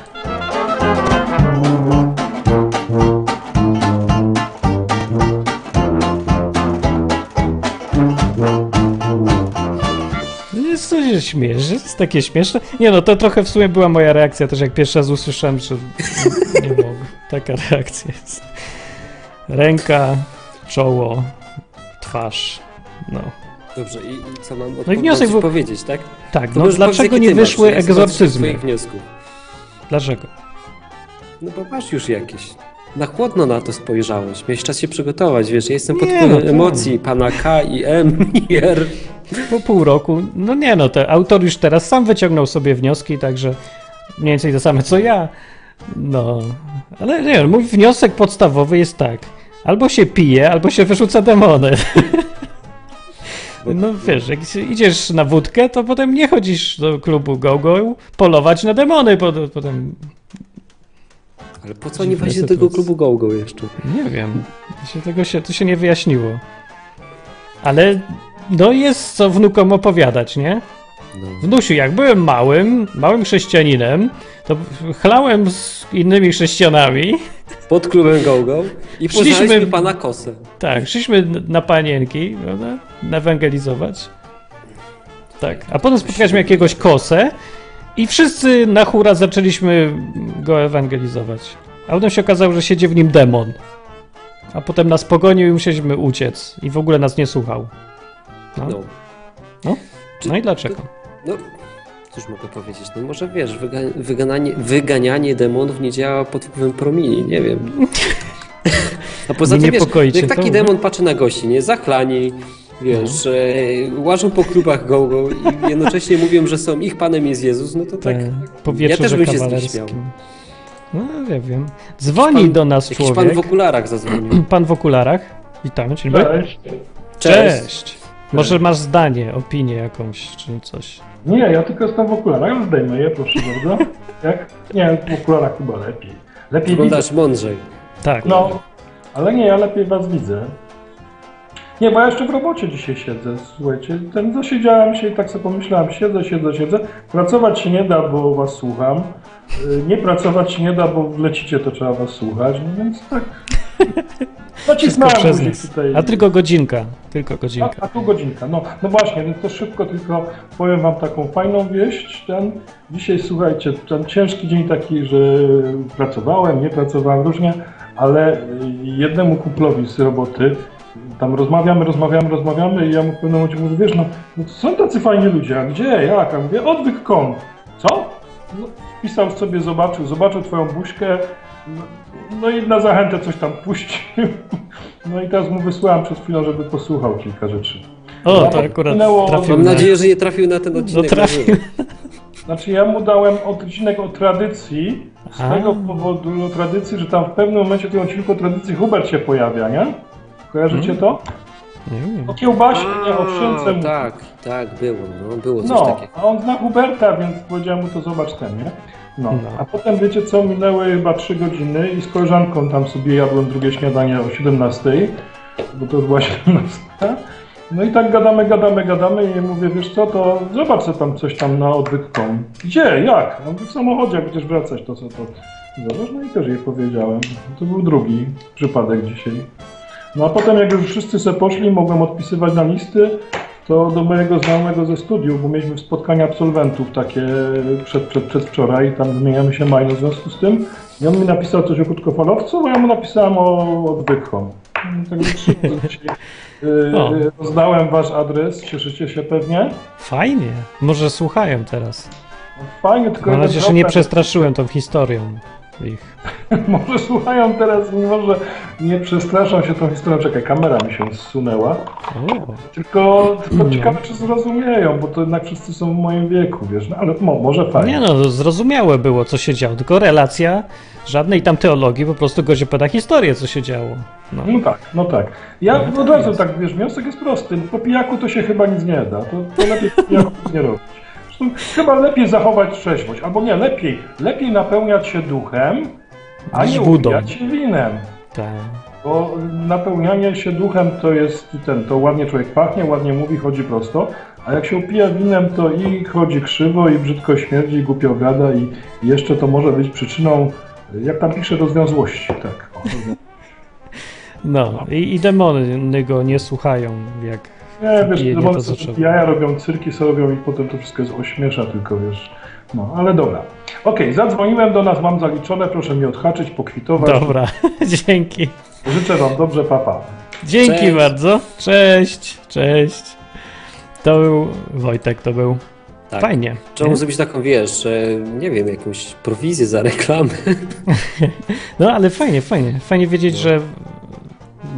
Co się śmiesz? Jest takie śmieszne. Nie no, to trochę w sumie była moja reakcja też, jak pierwszy raz usłyszałem, że nie mogę. Taka reakcja jest. Ręka czoło, twarz. No. Dobrze, i, i co mam No i wniosek był- powiedzieć, tak? Tak, To no dlaczego nie masz, wyszły zobaczę egzorcyzmy? Wniosków. Dlaczego? No bo masz już jakieś. Na chłodno na to spojrzałeś. Miałeś czas się przygotować, wiesz, ja jestem pod Nie, wpływem no tak. emocji pana K i M i R. Po pół roku, no nie no, te autor już teraz sam wyciągnął sobie wnioski, także mniej więcej to same co ja. No, ale nie, mój wniosek podstawowy jest tak. Albo się pije, albo się wyrzuca demony. No wiesz, jak idziesz na wódkę, to potem nie chodzisz do klubu go-go polować na demony, po- potem Ale po co oni Dziwne właśnie do tego klubu GoGo jeszcze? Nie wiem. To się, tego się, to się nie wyjaśniło. Ale no jest co wnukom opowiadać, nie? Wnusiu, jak byłem małym, małym chrześcijaninem, to chlałem z innymi chrześcijanami. Pod klubem GoGo i poznaliśmy pana Kosę. Tak, szliśmy na panienki, prawda? Ewangelizować. Tak, a potem spotkaliśmy jakiegoś kosę i wszyscy na hura zaczęliśmy go ewangelizować. A potem się okazało, że siedzi w nim demon. A potem nas pogonił i musieliśmy uciec. I w ogóle nas nie słuchał. No, No. no i dlaczego? No, cóż mogę powiedzieć? No może wiesz, wyga wygananie, wyganianie demonów nie działa pod wpływem promili, nie wiem. A poza Nie tym, wiesz, niepokoi cię jak taki to? demon patrzy na gości, nie? Zachlani, wiesz, No. e, łażą po klubach go-go i jednocześnie mówią, że są ich panem jest Jezus, no to tak... Te, po ja też bym się z nich śmiał. kawalerskim. No, nie wiem. Dzwoni Pan- do nas człowiek. pan w okularach zadzwonił. Pan w okularach. Witamy, dzień dobry. Cześć. Cześć. Może masz zdanie, opinię jakąś, czy coś. Nie, ja tylko jestem w okularach, zdejmę je, proszę bardzo. Jak? Nie, w okularach chyba lepiej. Lepiej widzę. Wyglądasz mądrzej. Tak. No, ale nie, ja lepiej was widzę. Nie, bo ja jeszcze w robocie dzisiaj siedzę, słuchajcie. Ten zasiedziałem się i tak sobie pomyślałem, siedzę, siedzę, siedzę. Pracować się nie da, bo was słucham. Y, Nie pracować się nie da, bo lecicie, to trzeba was słuchać. No więc tak. Wszystko Nacisnąłem przez guzik nas. tutaj. A tylko godzinka. Tylko A, godzinka. a tu godzinka. No, no właśnie, więc to szybko tylko powiem wam taką fajną wieść. Ten, dzisiaj słuchajcie, ten ciężki dzień taki, że pracowałem, nie pracowałem różnie, ale jednemu kumplowi z roboty tam rozmawiamy, rozmawiamy, rozmawiamy i ja mu w pewnym momencie mówię, wiesz, no, no to są tacy fajni ludzie, a gdzie, jak? A mówię, odwyk.com. Co? No, pisał sobie, zobaczył, zobaczył twoją buźkę, no, no i na zachętę coś tam puścił. No i teraz mu wysłałem przed chwilą, żeby posłuchał kilka rzeczy. O, No, to akurat minęło- trafił Mam na... nadzieję, że nie trafił na ten odcinek. No trafił. na żywo. Znaczy ja mu dałem odcinek o tradycji, z A. tego powodu o tradycji, że tam w pewnym momencie w tym odcinku o tradycji Hubert się pojawia, nie? Kojarzycie to? Nie. O kiełbasie, nie, o szynce. Tak, tak, było, no, było coś No, takiego. a on zna Huberta, więc powiedziałem mu to zobacz ten, nie? No. No. A potem wiecie co, minęły chyba 3 godziny i z koleżanką tam sobie jadłem drugie śniadanie o 17, bo to była 17. No i tak gadamy, gadamy, gadamy i mówię, wiesz co, to zobacz co tam coś tam na odwyk.com. Gdzie, jak? Ja mówię, w samochodzie, jak będziesz wracać, to co to zobacz? No i też jej powiedziałem. To był drugi przypadek dzisiaj. No a potem jak już wszyscy se poszli, mogłem odpisywać na listy, to do mojego znajomego ze studiów, bo mieliśmy spotkania absolwentów takie przed, przed, przedwczoraj, tam wymieniamy się maile w związku z tym. I on mi napisał coś o krótkofalowcu, a ja mu napisałem o odwykom. Tak trzy razy dzisiaj, yy, O. rozdałem wasz adres, cieszycie się pewnie. Fajnie. Może słuchają teraz. Fajnie, tylko Mam nadzieję, że nie przestraszyłem tą historią ich. Może słuchają teraz, mimo że nie przestraszą się tą historią. Czekaj, kamera mi się zsunęła. O, Tylko, tylko No. ciekawe, czy zrozumieją, bo to jednak wszyscy są w moim wieku, wiesz, no, ale mo, może fajnie. nie no, zrozumiałe było, co się działo, tylko relacja, żadnej tam teologii, po prostu gość opowiada historię, co się działo. No. No tak, no tak. Ja No, tak od razu jest. tak, wiesz, wniosek jest prosty. Po pijaku to się chyba nic nie da. To, to lepiej po pijaku nie robić. Chyba lepiej zachować trzeźwość. Albo nie, lepiej. Lepiej napełniać się duchem, a nie upijać się winem. Tak. Bo napełnianie się duchem to jest ten, to ładnie człowiek pachnie, ładnie mówi, chodzi prosto, a jak się upija winem, to i chodzi krzywo, i brzydko śmierdzi, i głupio gada, i jeszcze to może być przyczyną, jak tam pisze, rozwiązłości. Tak. No, i, i demony go nie słuchają, jak Nie, wiesz, nie demony to jaja robią, cyrki sobie robią i potem to wszystko jest ośmiesza tylko, wiesz. No, ale dobra. Okej, zadzwoniłem do nas, mam zaliczone, proszę mi odhaczyć, pokwitować. Dobra, dzięki. Życzę wam dobrze, papa. Dzięki Cześć. bardzo. Cześć, cześć. To był Wojtek, to był Tak. fajnie. Trzeba zrobić taką, wiesz, że, nie wiem, jakąś prowizję za reklamę. No ale fajnie, fajnie. Fajnie wiedzieć, że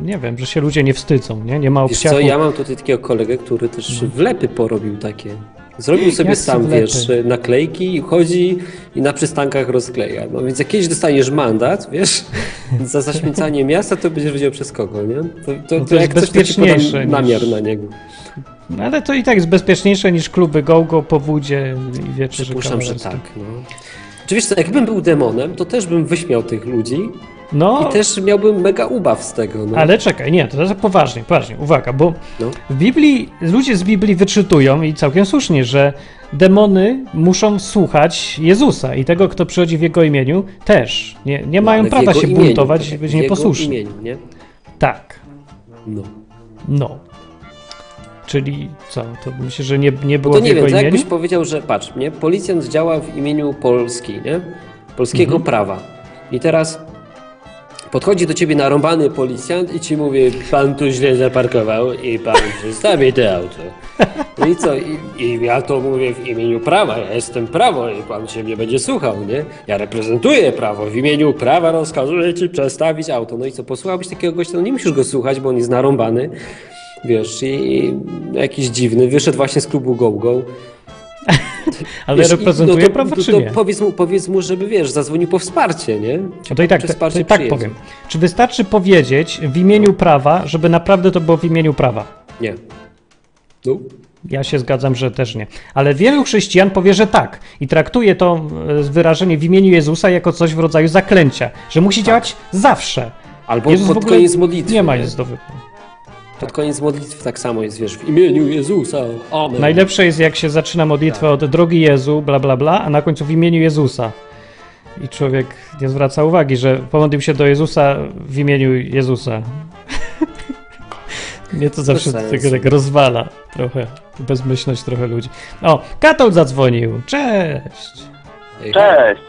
nie wiem, że się ludzie nie wstydzą, nie? Nie ma Wiesz obciachu. co, ja mam tutaj takiego kolegę, który też wlepy porobił takie. Zrobił sobie Jak sam, wlepy? wiesz, naklejki, chodzi i na przystankach rozkleja. No więc jak kiedyś dostaniesz mandat, wiesz, za zaśmiecanie miasta, to będziesz wiedział przez kogo, nie? To, to, No to jest jak coś, to bezpieczniejsze podam niż- namiar na niego. No, ale to i tak jest bezpieczniejsze niż kluby go-go po wódzie i wieczerzy Przypuszczam, że tak, no. Czy wiesz co, jakbym był demonem, to też bym wyśmiał tych ludzi No, i też miałbym mega ubaw z tego, no. ale czekaj, nie, to teraz poważnie, poważnie, uwaga, bo No. w Biblii, ludzie z Biblii wyczytują i całkiem słusznie, że demony muszą słuchać Jezusa i tego, kto przychodzi w Jego imieniu, też. Nie, nie No, mają w prawa się imieniu, buntować i być w nieposłuszni. imieniu, nie? Tak, No. no. Czyli co, to myślę, że nie, nie Bo było to w nie Jego wiem, to imieniu? jakbyś powiedział, że patrz, nie? Policjant działa w imieniu Polski, nie? Polskiego Mhm. prawa. I teraz podchodzi do ciebie narąbany policjant i ci mówi, pan tu źle zaparkował i pan zostawi to auto. No i co? I, I ja to mówię w imieniu prawa, ja jestem prawo i pan się mnie będzie słuchał, nie? Ja reprezentuję prawo, w imieniu prawa rozkazuję ci przestawić auto. No i co, posłuchałbyś takiego gościa? No nie musisz go słuchać, bo on jest narąbany. Wiesz, i, i jakiś dziwny, wyszedł właśnie z klubu Go Go. Ale Wiesz, reprezentuje no to- prawo, to- czy to nie? Powiedz mu, powiedz mu, żeby wiesz, zadzwonił po wsparcie, nie? No to i tak, to, to i tak przyjedzie? powiem. Czy wystarczy powiedzieć w imieniu prawa, żeby naprawdę to było w imieniu prawa? Nie. No. Ja się zgadzam, że też nie. Ale wielu chrześcijan powie, że tak. I traktuje to e, wyrażenie w imieniu Jezusa jako coś w rodzaju zaklęcia, że musi działać zawsze. Albo Jezus w pod ogóle koniec modlitwy. Nie ma jest do wyboru. Pod koniec modlitwy tak samo jest, wiesz, w imieniu Jezusa. Amen. Najlepsze jest, jak się zaczyna modlitwę od drogi Jezu, bla, bla, bla, a na końcu w imieniu Jezusa. I człowiek nie zwraca uwagi, że pomodlił się do Jezusa w imieniu Jezusa. Mnie to zawsze tak, tak rozwala trochę. Bezmyślność trochę ludzi. O, Katol zadzwonił. Cześć. Cześć.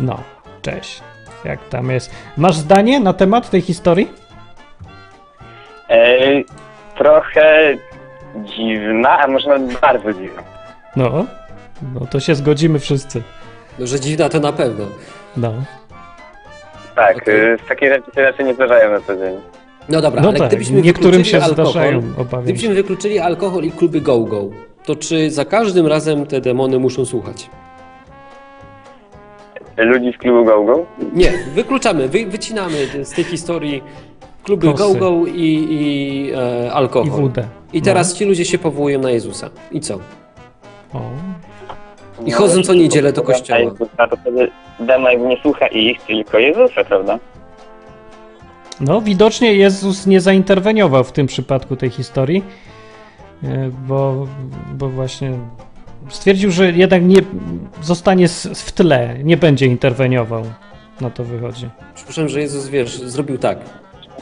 No, cześć. Jak tam jest? Masz zdanie na temat tej historii? E, trochę dziwna, a może nawet bardzo dziwna. No, no to się zgodzimy wszyscy. No, że dziwna to na pewno. No. Tak, Okej. e, takie rzeczy się raczej nie zdarzają na co dzień. No dobra, No ale tak, gdybyśmy niektórym się alkohol, zdarzają, obawiam Gdybyśmy się. wykluczyli alkohol i kluby go-go, to czy za każdym razem te demony muszą słuchać? Ludzi z klubu GoGo? Nie, wykluczamy, wy, wycinamy z tej historii kluby go-go i, i e, I alkohol. wódę. I teraz ci ludzie się powołują na Jezusa. I co? O. I chodzą co niedzielę do kościoła. Jezusa, to wtedy demon nie słucha ich, tylko Jezusa, prawda? No, widocznie Jezus nie zainterweniował w tym przypadku tej historii, e, bo, bo właśnie stwierdził, że jednak nie zostanie w tle, nie będzie interweniował. Na to wychodzi. Przypuszczam, że Jezus, wiesz, zrobił tak.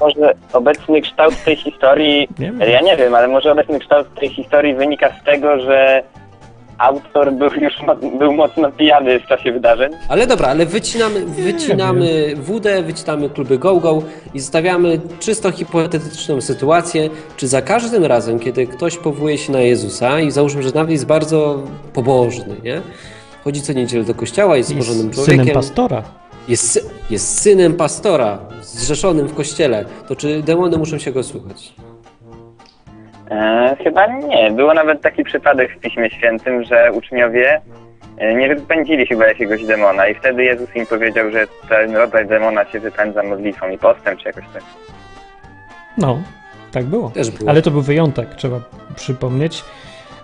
Może obecny kształt tej historii, Nie ja nie wiem, ale może obecny kształt tej historii wynika z tego, że autor był już był mocno pijany w czasie wydarzeń. Ale dobra, ale wycinamy, wycinamy wódę, wycinamy kluby go-go i zostawiamy czysto hipotetyczną sytuację, czy za każdym razem, kiedy ktoś powołuje się na Jezusa i załóżmy, że nawet jest bardzo pobożny, nie? Chodzi co niedzielę do kościoła, jest Jest porządnym synem człowiekiem, pastora. Jest, sy- jest synem pastora, zrzeszonym w kościele, to czy demony muszą się go słuchać? E, chyba nie. Było nawet taki przypadek w Piśmie Świętym, że uczniowie e, nie wypędzili chyba jakiegoś demona i wtedy Jezus im powiedział, że ten rodzaj demona się wypędza modlitwą i postem, czy jakoś tak. No, tak było. Też było. Ale to był wyjątek, trzeba przypomnieć.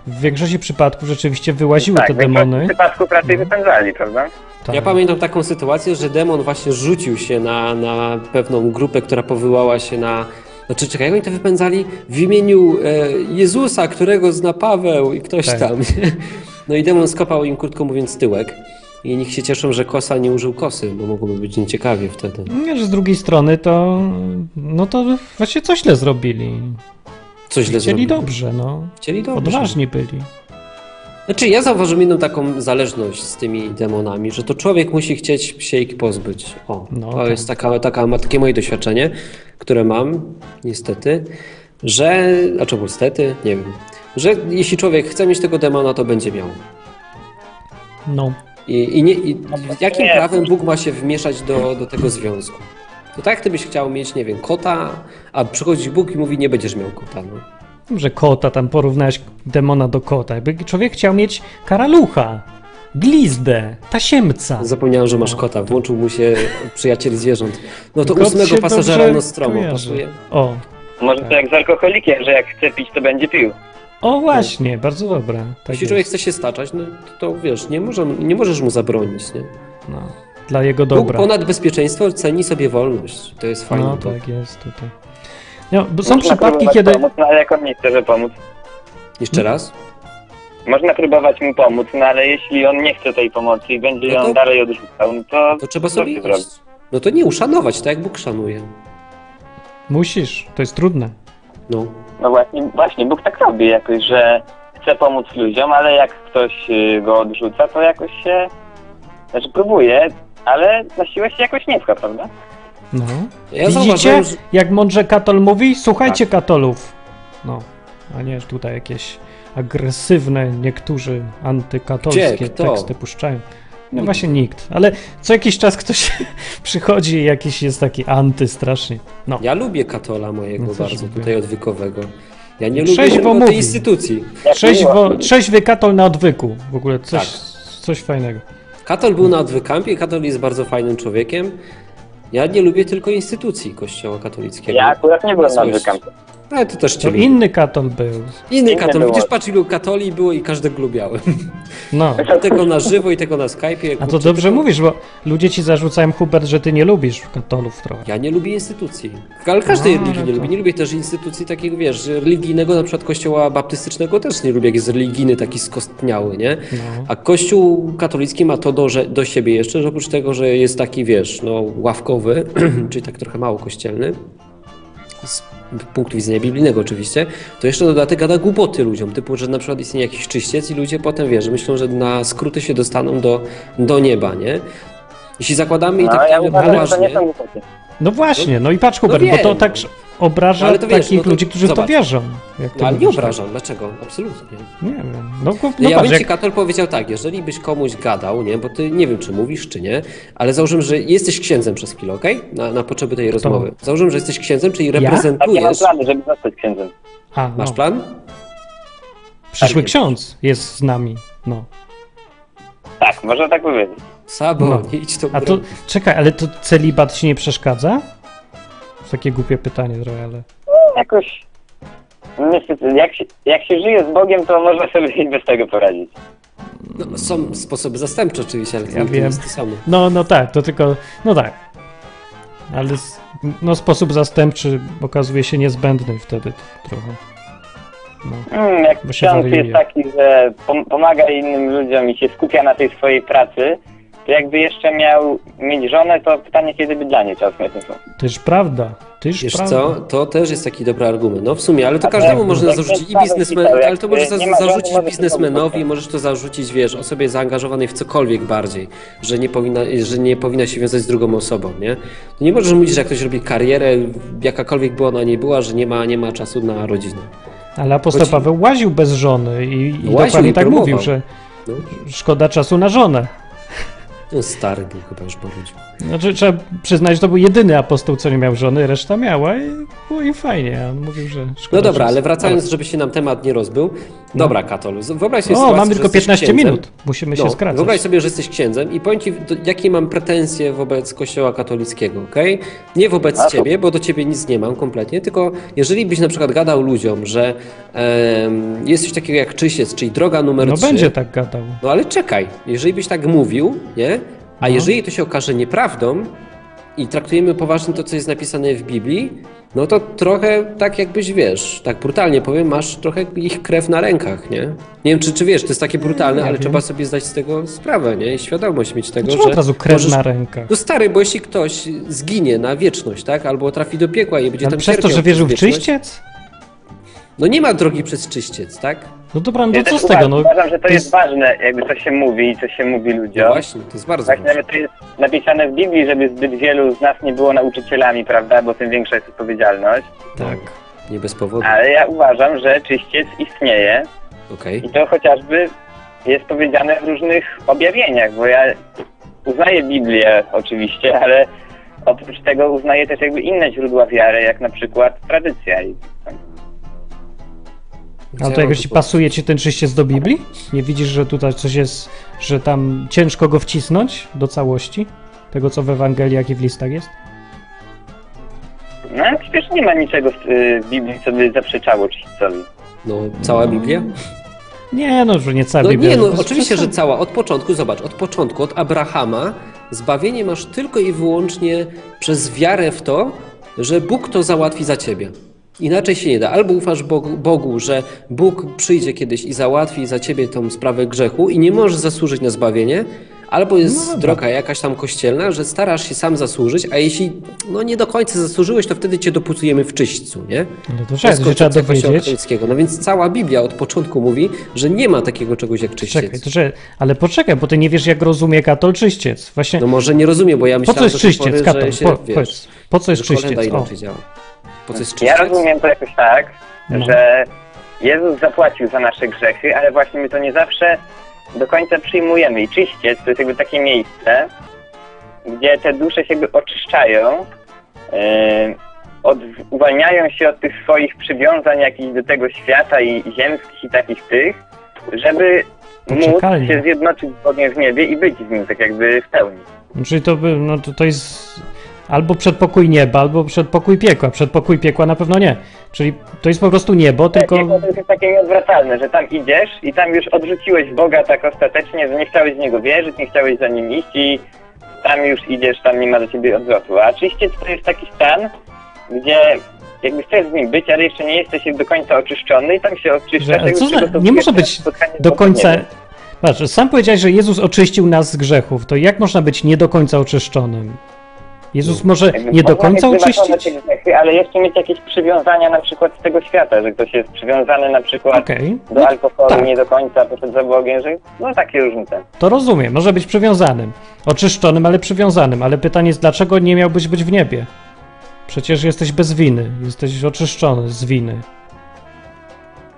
W większości przypadków rzeczywiście wyłaziły tak, te w demony. przypadków raczej wypędzali, prawda? Tak. Ja pamiętam taką sytuację, że demon właśnie rzucił się na, na pewną grupę, która powołała się na. Znaczy, czekaj, jak oni to wypędzali? W imieniu e, Jezusa, którego zna Paweł i ktoś Tak. tam. No i demon skopał im, krótko mówiąc, tyłek. I niech się cieszą, że kosa nie użył kosy, bo mogłoby być nieciekawie wtedy. Nie, że z drugiej strony to. No to właśnie coś źle zrobili. Co źle Chcieli zrobili? dobrze, no. Chcieli dobrze. Odważni byli. Znaczy, ja zauważyłem jedną taką zależność z tymi demonami, że to człowiek musi chcieć się ich pozbyć. O, No to tak. jest taka, taka, takie moje doświadczenie, które mam, niestety, że, znaczy niestety, nie wiem, że jeśli człowiek chce mieć tego demona, to będzie miał. No. I, i, nie, i jakim nie. prawem Bóg ma się wmieszać do, do tego związku? To tak, jak ty byś chciał mieć, nie wiem, kota, a przychodzi Bóg i mówi, nie będziesz miał kota. No. Że kota, tam porównałeś demona do kota. Jakby człowiek chciał mieć karalucha, glizdę, tasiemca. Zapomniałem, że masz kota. Włączył mu się przyjaciel zwierząt. No to Kot ósmego się pasażera dobrze Nostromo kojarzy. pasuje. O, Może to jak z alkoholikiem, że jak chce pić, to będzie pił. o właśnie, bardzo dobra. Tak Jeśli jest. człowiek chce się staczać, no to, to wiesz, nie, może, nie możesz mu zabronić. Nie? No, dla jego Bóg dobra. ponad bezpieczeństwo ceni sobie wolność. To jest fajne. No to. tak jest tutaj. No, bo są Można przypadki, próbować kiedy... Pomóc, no ale jak on nie chce, że pomóc. Jeszcze raz? Można próbować mu pomóc, no ale jeśli on nie chce tej pomocy i będzie No ją to- dalej odrzucał, no to, To trzeba co sobie iść. No to nie uszanować, tak jak Bóg szanuje. Musisz, to jest trudne. No. No właśnie, właśnie, Bóg tak robi jakoś, że chce pomóc ludziom, ale jak ktoś y, go odrzuca, to jakoś się, znaczy próbuje, ale na siłę się jakoś nie pcha, prawda? No. Ja Widzicie, zauważyłem, że... jak mądrze katol mówi? Słuchajcie Tak. katolów. No, a nie tutaj jakieś agresywne niektórzy antykatolskie Gdzie? Kto? teksty puszczają. No Nikt. właśnie nikt, ale co jakiś czas ktoś przychodzi i jakiś jest taki anty strasznie. No, Ja lubię katola mojego No bardzo lubię. tutaj odwykowego. Ja nie Trzeźwo lubię tej instytucji. Trzeźwo, trzeźwy katol na odwyku. W ogóle coś, Tak. coś fajnego. Katol był na odwykampie, katol jest bardzo fajnym człowiekiem. Ja nie lubię tylko instytucji kościoła katolickiego. Ja akurat nie byłem na Słyszę. Ale to też cię inny katol był. Inny katol. było. Widzisz, patrz ilu katoli było i każdego lubiałem. No. tego na żywo i tego na Skype'ie. A to dobrze tylko- mówisz, bo ludzie ci zarzucają, Hubert, że ty nie lubisz katolów trochę. Ja nie lubię instytucji. Ale każdej religii no nie to- lubię. Nie lubię też instytucji takiego, wiesz, religijnego, na przykład kościoła baptystycznego też nie lubię, jak jest religijny, taki skostniały, nie? No. A kościół katolicki ma to do, że, do siebie jeszcze, że oprócz tego, że jest taki, wiesz, no, ławkowy, czyli tak trochę mało kościelny, z punktu widzenia biblijnego oczywiście, to jeszcze dodatek gada głupoty ludziom, typu, że na przykład istnieje jakiś czyściec i ludzie potem, wiesz, myślą, że na skróty się dostaną do, do nieba, nie? Jeśli zakładamy i No, tak ja traktujemy uważam, że to nie poważnie. No właśnie, no i patrz Hubert, wiem, bo to tak no. Obraża No ale to wiesz, takich no to ludzi, którzy w to zobacz. wierzą. Jak ty no, ale nie mówisz. obrażam. Dlaczego? Absolutnie. Nie wiem. No, no, no ja patrz, bym ci jak, Katol powiedział tak, jeżeli byś komuś gadał, nie, bo ty nie wiem, czy mówisz, czy nie, ale założymy, że jesteś księdzem przez chwilę, okej? Na, na potrzeby tej rozmowy. Założymy, że jesteś księdzem, czyli Tak, ja mam reprezentujesz. plany, żeby zostać księdzem. a, no, Masz plan? przyszły Tak. ksiądz jest z nami. No. Tak, można tak powiedzieć. Sabo, No. nie idź to A to, czekaj, ale to celibat ci nie przeszkadza? To takie głupie pytanie trochę, ale... Jakoś, niestety, jak się, jak się żyje z Bogiem, to można sobie bez tego poradzić. No, są sposoby zastępcze oczywiście, ale to Ja nigdy wiem. nie jest to samo. No, no tak, to tylko... No tak. Ale no, sposób zastępczy okazuje się niezbędny wtedy trochę. No. Hmm, jak Bo się jest taki, że pom- pomaga innym ludziom i się skupia na tej swojej pracy, to jakby jeszcze miał mieć żonę, to pytanie, kiedy by dla niej czas mieć. Tyż prawda, tyż Wiesz prawda. co, to też jest taki dobry argument. No w sumie, ale to A każdemu tak, można jak zarzucić i biznesmen, ale to możesz ma żony, zarzucić to biznesmenowi, możesz to zarzucić, wiesz, osobie zaangażowanej w cokolwiek bardziej, że nie powinna, że nie powinna się wiązać z drugą osobą, nie? To nie możesz mówić, że jak ktoś robi karierę, jakakolwiek by ona nie była, że nie ma, nie ma czasu na rodzinę. Ale apostoł Chodzi- Paweł łaził bez żony i, i Łaził dokładnie i tak próbował. mówił, że No. szkoda czasu na żonę. Stary był chyba już porudził. Znaczy, trzeba przyznać, że to był jedyny apostoł, co nie miał żony, reszta miała i było im fajnie. On mówił, że szkoda No dobra, ale wracając, żeby się nam temat nie rozbył. Dobra, Katol, wyobraź sobie O, sytuację, mamy że tylko jesteś 15 księdzem. minut. Musimy się No, skracać. Wyobraź sobie, że jesteś księdzem i powiem ci, do, jakie mam pretensje wobec Kościoła katolickiego, okej? Nie wobec A ciebie, bo do ciebie nic nie mam kompletnie, tylko jeżeli byś na przykład gadał ludziom, że jest coś takiego jak czyściec, czyli droga numer No 3. będzie tak gadał. No ale czekaj, jeżeli byś tak mówił, nie? A No. jeżeli to się okaże nieprawdą i traktujemy poważnie to, co jest napisane w Biblii, no to trochę tak jakbyś, wiesz, tak brutalnie powiem, masz trochę ich krew na rękach, nie? Nie wiem, czy, czy wiesz, to jest takie brutalne, Nie ale wiem. trzeba sobie zdać z tego sprawę, nie? I świadomość mieć tego, Dlaczego że od razu krew możesz... na rękach? No stary, bo jeśli ktoś zginie na wieczność, tak? Albo trafi do piekła i będzie Ale tam przez to, że wierzył w czyściec? No nie ma drogi przez czyściec, tak? No dobra, no Ja to co z tego? uważam, No, uważam, że to, jest jest- ważne, jakby co się mówi i co się mówi No ludziom. właśnie, to jest bardzo Właśnie ważne. nawet to jest napisane w Biblii, żeby zbyt wielu z nas nie było nauczycielami, prawda, bo tym większa jest odpowiedzialność. Tak, nie bez powodu. Ale ja uważam, że czyściec istnieje Okej. i to chociażby jest powiedziane w różnych objawieniach, bo ja uznaję Biblię oczywiście, ale oprócz tego uznaję też jakby inne źródła wiary, jak na przykład tradycja. I Ale to jakoś ci pasuje ci ten czyściec do Biblii? Nie widzisz, że tutaj coś jest, że tam ciężko go wcisnąć do całości? Tego, co w Ewangeliach i w listach jest? No przecież nie ma niczego w y, Biblii, co by zaprzeczało czyśćcowi. No, cała Biblia? Nie, no, że nie cała No Biblia. nie, no oczywiście, że cała. Od początku, zobacz, od początku, od Abrahama, zbawienie masz tylko i wyłącznie przez wiarę w to, że Bóg to załatwi za ciebie. Inaczej się nie da. Albo ufasz Bogu, Bogu, że Bóg przyjdzie kiedyś i załatwi za ciebie tą sprawę grzechu i nie możesz zasłużyć na zbawienie, albo jest No droga jakaś tam kościelna, że starasz się sam zasłużyć, a jeśli no nie do końca zasłużyłeś, to wtedy cię doputujemy w czyśćcu, nie? No to To trzeba, jest dowiedzieć. No więc cała Biblia od początku mówi, że nie ma takiego czegoś jak czyściec. Czekaj, to, że, ale poczekaj, bo ty nie wiesz, jak rozumie katol czyściec. Właśnie, No może nie rozumiem, bo ja po myślałem, co jest do tej czyściec, pory, katol? że się, Po, wiesz, po co jest że czyściec? Po co jest Ja czyściec? rozumiem to jakoś tak, No. że Jezus zapłacił za nasze grzechy, ale właśnie my to nie zawsze do końca przyjmujemy. I czyściec to jest jakby takie miejsce, gdzie te dusze się jakby oczyszczają, yy, od, uwalniają się od tych swoich przywiązań jakichś do tego świata i ziemskich i takich tych, żeby móc się zjednoczyć z Bogiem w niebie i być z Nim tak jakby w pełni. Czyli to, by, no, to, to jest albo przedpokój nieba, albo przedpokój piekła. Przedpokój piekła na pewno nie. Czyli to jest po prostu niebo, tylko... Tylko... To jest takie nieodwracalne, że tam idziesz i tam już odrzuciłeś Boga tak ostatecznie, że nie chciałeś w Niego wierzyć, nie chciałeś za Nim iść i tam już idziesz, tam nie ma do Ciebie odwrotu. A czyściec to jest taki stan, gdzie jakby chcesz z Nim być, ale jeszcze nie jesteś do końca oczyszczony i tam się oczyszczasz. Że- co za- nie może być z do końca... Patrz, sam powiedziałeś, że Jezus oczyścił nas z grzechów. To jak można być nie do końca oczyszczonym? Jezus może Jakby nie do można końca mieć oczyścić? te grzechy, ale jeszcze mieć jakieś przywiązania na przykład z tego świata, że ktoś jest przywiązany na przykład Okej, do alkoholu tak. nie do końca, poszedł za Bogiem, że no takie różnice. to rozumiem. Może być przywiązanym. Oczyszczonym, ale przywiązanym. Ale pytanie jest, dlaczego nie miałbyś być w niebie? Przecież jesteś bez winy. Jesteś oczyszczony z winy.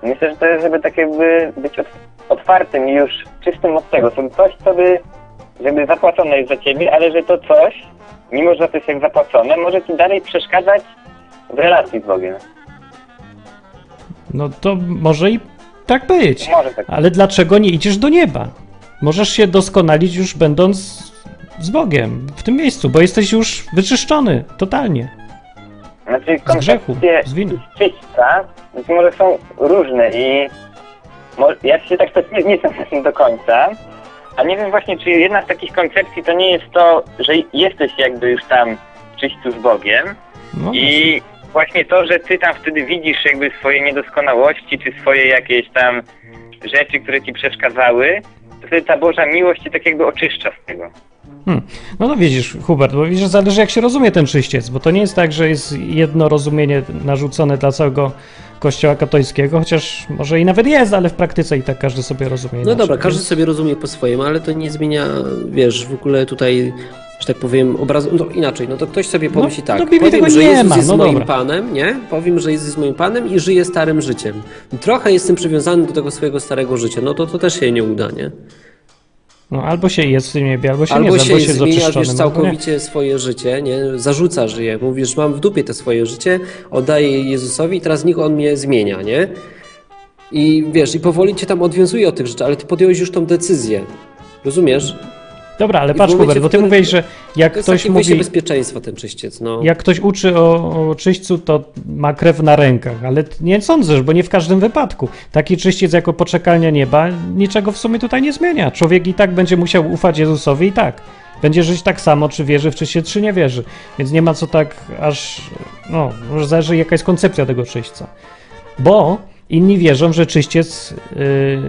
Myślę, że to jest, żeby tak jakby być ot- otwartym i już czystym od tego. To coś, co by, żeby zapłacone jest za ciebie, ale że to coś, mimo że to jest jak zapłacone, może ci dalej przeszkadzać w relacji z Bogiem. No to może i tak być. Może tak. Ale dlaczego nie idziesz do nieba? Możesz się doskonalić już będąc z Bogiem w tym miejscu, bo jesteś już wyczyszczony totalnie. Znaczy Z grzechu, z winy. czyśćca może są różne i ja się tak nie, nie tym do końca, a nie wiem właśnie, czy jedna z takich koncepcji to nie jest to, że jesteś jakby już tam w czyśćcu z Bogiem, No, I właśnie to, że ty tam wtedy widzisz jakby swoje niedoskonałości, czy swoje jakieś tam rzeczy, które ci przeszkadzały, to wtedy ta Boża miłość cię tak jakby oczyszcza z tego. Hmm. No no widzisz, Hubert, bo widzisz, zależy jak się rozumie ten czyściec, bo to nie jest tak, że jest jedno rozumienie narzucone dla całego kościoła katolickiego, chociaż może i nawet jest, ale w praktyce i tak każdy sobie rozumie No inaczej. dobra, każdy sobie rozumie po swojemu, ale to nie zmienia, wiesz, w ogóle tutaj, że tak powiem, obrazu. No inaczej, no to ktoś sobie pomyśli No, tak. Biblii powiem, tego że nie Jezus ma, jest no moim dobra. panem, nie? Powiem, że Jezus jest moim panem i żyję starym życiem. Trochę jestem przywiązany do tego swojego starego życia. No to to też się nie uda, nie? No albo się jest w tym niebie, albo się Albo nie jest, się albo się jest zmieniasz nie. całkowicie swoje życie, nie? Zarzucasz je, mówisz, mam w dupie te swoje życie, oddaję je Jezusowi i teraz niech On mnie zmienia, nie? I wiesz, i powoli cię tam odwiązuje od tych rzeczy, ale ty podjąłeś już tą decyzję. Rozumiesz? Dobra, ale I patrz Hubert, bo ty którym- mówisz, że jak To jest ktoś mówi... bezpieczeństwa ten czyściec, no. Jak ktoś uczy o, o czyśćcu, to ma krew na rękach, ale nie sądzę, bo nie w każdym wypadku. Taki czyściec jako poczekalnia nieba niczego w sumie tutaj nie zmienia. Człowiek i tak będzie musiał ufać Jezusowi i tak. Będzie żyć tak samo, czy wierzy w czyściec, czy nie wierzy. Więc nie ma co tak aż... No, może zależy jaka jest koncepcja tego czyśćca. Bo inni wierzą, że czyściec... Yy,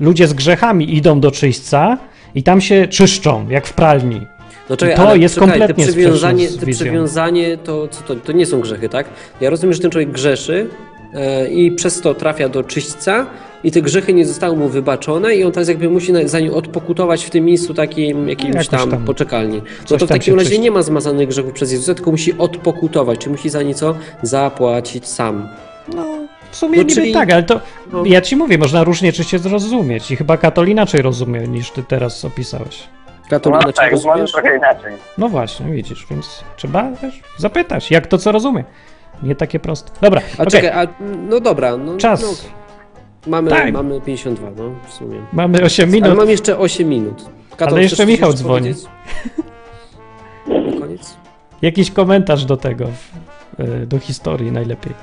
ludzie z grzechami idą do czyśćca i tam się czyszczą, jak w pralni. No czekaj, to ale jest czekaj, kompletnie te przywiązanie, te przywiązanie to, co to, to nie są grzechy, tak? Ja rozumiem, że ten człowiek grzeszy, e, i przez to trafia do czyśćca i te grzechy nie zostały mu wybaczone i on teraz jakby musi na- za nie odpokutować w tym miejscu takim jakimś tam, tam. poczekalni. No to w takim razie czyści. nie ma zmazanych grzechów przez Jezusa, tylko musi odpokutować, czy musi za nieco zapłacić sam. No, w sumie No, niby czyli- tak, ale to no. ja ci mówię, można różnie czy się zrozumieć i chyba katol inaczej rozumie niż ty teraz opisałeś. Katolina, No tak, może trochę inaczej. No właśnie, widzisz, więc trzeba też zapytać, jak to co rozumie. Nie takie proste. Dobra, A okej, czekaj, a, no dobra. No, Czas. No, mamy, Tak. mamy 52, no w sumie. mamy 8 Ale minut. mam jeszcze 8 minut. Katon, Ale jeszcze Michał dzwoni. Na koniec? Jakiś komentarz do tego, do historii najlepiej,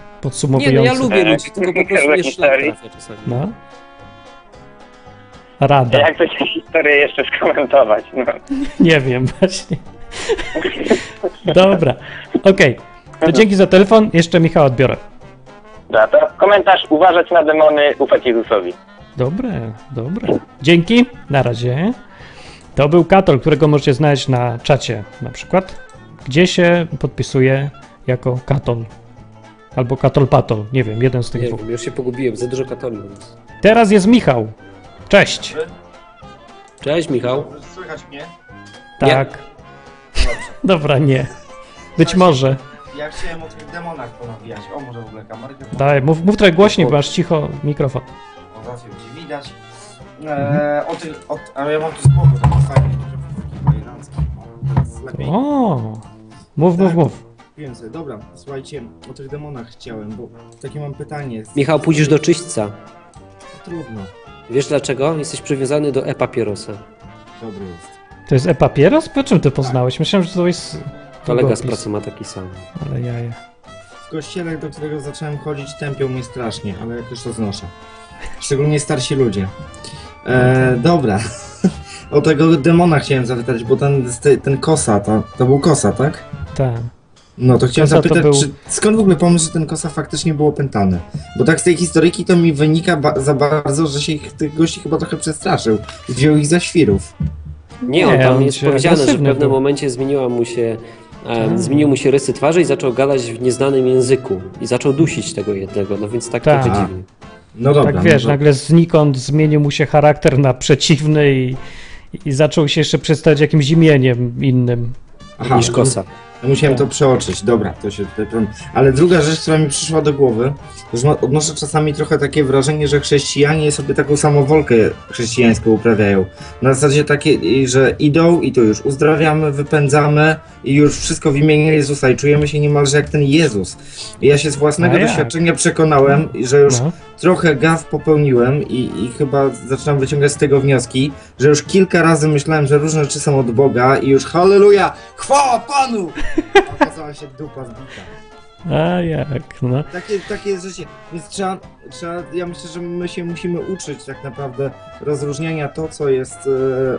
Nie, no ja lubię ludzi, tylko po prostu mnie szlak czasami. No. Rada. Jak to się historię jeszcze skomentować? No. Nie wiem właśnie. Dobra, okej. To dzięki za telefon, jeszcze Michał odbiorę. Dobra, to komentarz uważać na demony, ufać Jezusowi. Dobre, dobre. Dzięki, na razie. To był Katol, którego możecie znaleźć na czacie na przykład, gdzie się podpisuje jako Katol. Albo Katol Patol, nie wiem, jeden z tych Nie dwóch. wiem, już się pogubiłem, za dużo katolików. Teraz jest Michał. Cześć. Cześć Michał. Słychać mnie? Tak. Dobra, nie. Być może. Ja chciałem o tych demonach ponawijać. O, może w ogóle kamerkę? Daj, mów, mów trochę głośniej, bo masz cicho mikrofon. O, zawsze będzie widać. Eee, o tych, o, ale ja mam tu to. O, mów, mów, mów. Więc, dobra, słuchajcie, o tych demonach chciałem, bo takie mam pytanie. Michał, pójdziesz do czyśćca. Trudno, Wiesz dlaczego? Jesteś przywiązany do e-papierosa. dobry jest. To jest e-papieros? Po czym ty poznałeś? Myślałem, że to jest... Kolega z pracy ma taki sam. Ale jaja. W kościele, do którego zacząłem chodzić, tępią mnie strasznie, ale jakoś to znoszę. Szczególnie starsi ludzie. E, dobra. O tego demona chciałem zapytać, bo ten, ten kosa, to, to był kosa, tak? Tak. No to chciałem Kosa to zapytać, był- czy, skąd w ogóle pomysł, że ten kosa faktycznie był opętany? Bo tak z tej historyjki to mi wynika ba- za bardzo, że się ich, tych gości chyba trochę przestraszył i wziął ich za świrów. Nie, on tam jest powiedziane, że w pewnym był. momencie zmieniła mu się, e, Tak. zmieniły mu się rysy twarzy i zaczął gadać w nieznanym języku. I zaczął dusić tego jednego, no więc tak Tak. trochę dziwnie. No dobra. tak wiesz, no to- nagle znikąd zmienił mu się charakter na przeciwny i, i zaczął się jeszcze przedstawiać jakimś imieniem innym. Aha, niż kosa. Ja musiałem to przeoczyć, dobra, to się tutaj... Ale druga rzecz, która mi przyszła do głowy, to odnoszę czasami trochę takie wrażenie, że chrześcijanie sobie taką samowolkę chrześcijańską uprawiają. Na zasadzie takiej, że idą i to już uzdrawiamy, wypędzamy i już wszystko w imieniu Jezusa i czujemy się niemalże jak ten Jezus. I ja się z własnego doświadczenia przekonałem, że już No. trochę gaw popełniłem i, i chyba zaczynam wyciągać z tego wnioski, że już kilka razy myślałem, że różne rzeczy są od Boga i już halleluja, chwała Panu! Okazała się dupa zbita. A jak, no. Takie, takie jest życie. Więc trzeba, trzeba, ja myślę, że my się musimy uczyć tak naprawdę rozróżniania to, co jest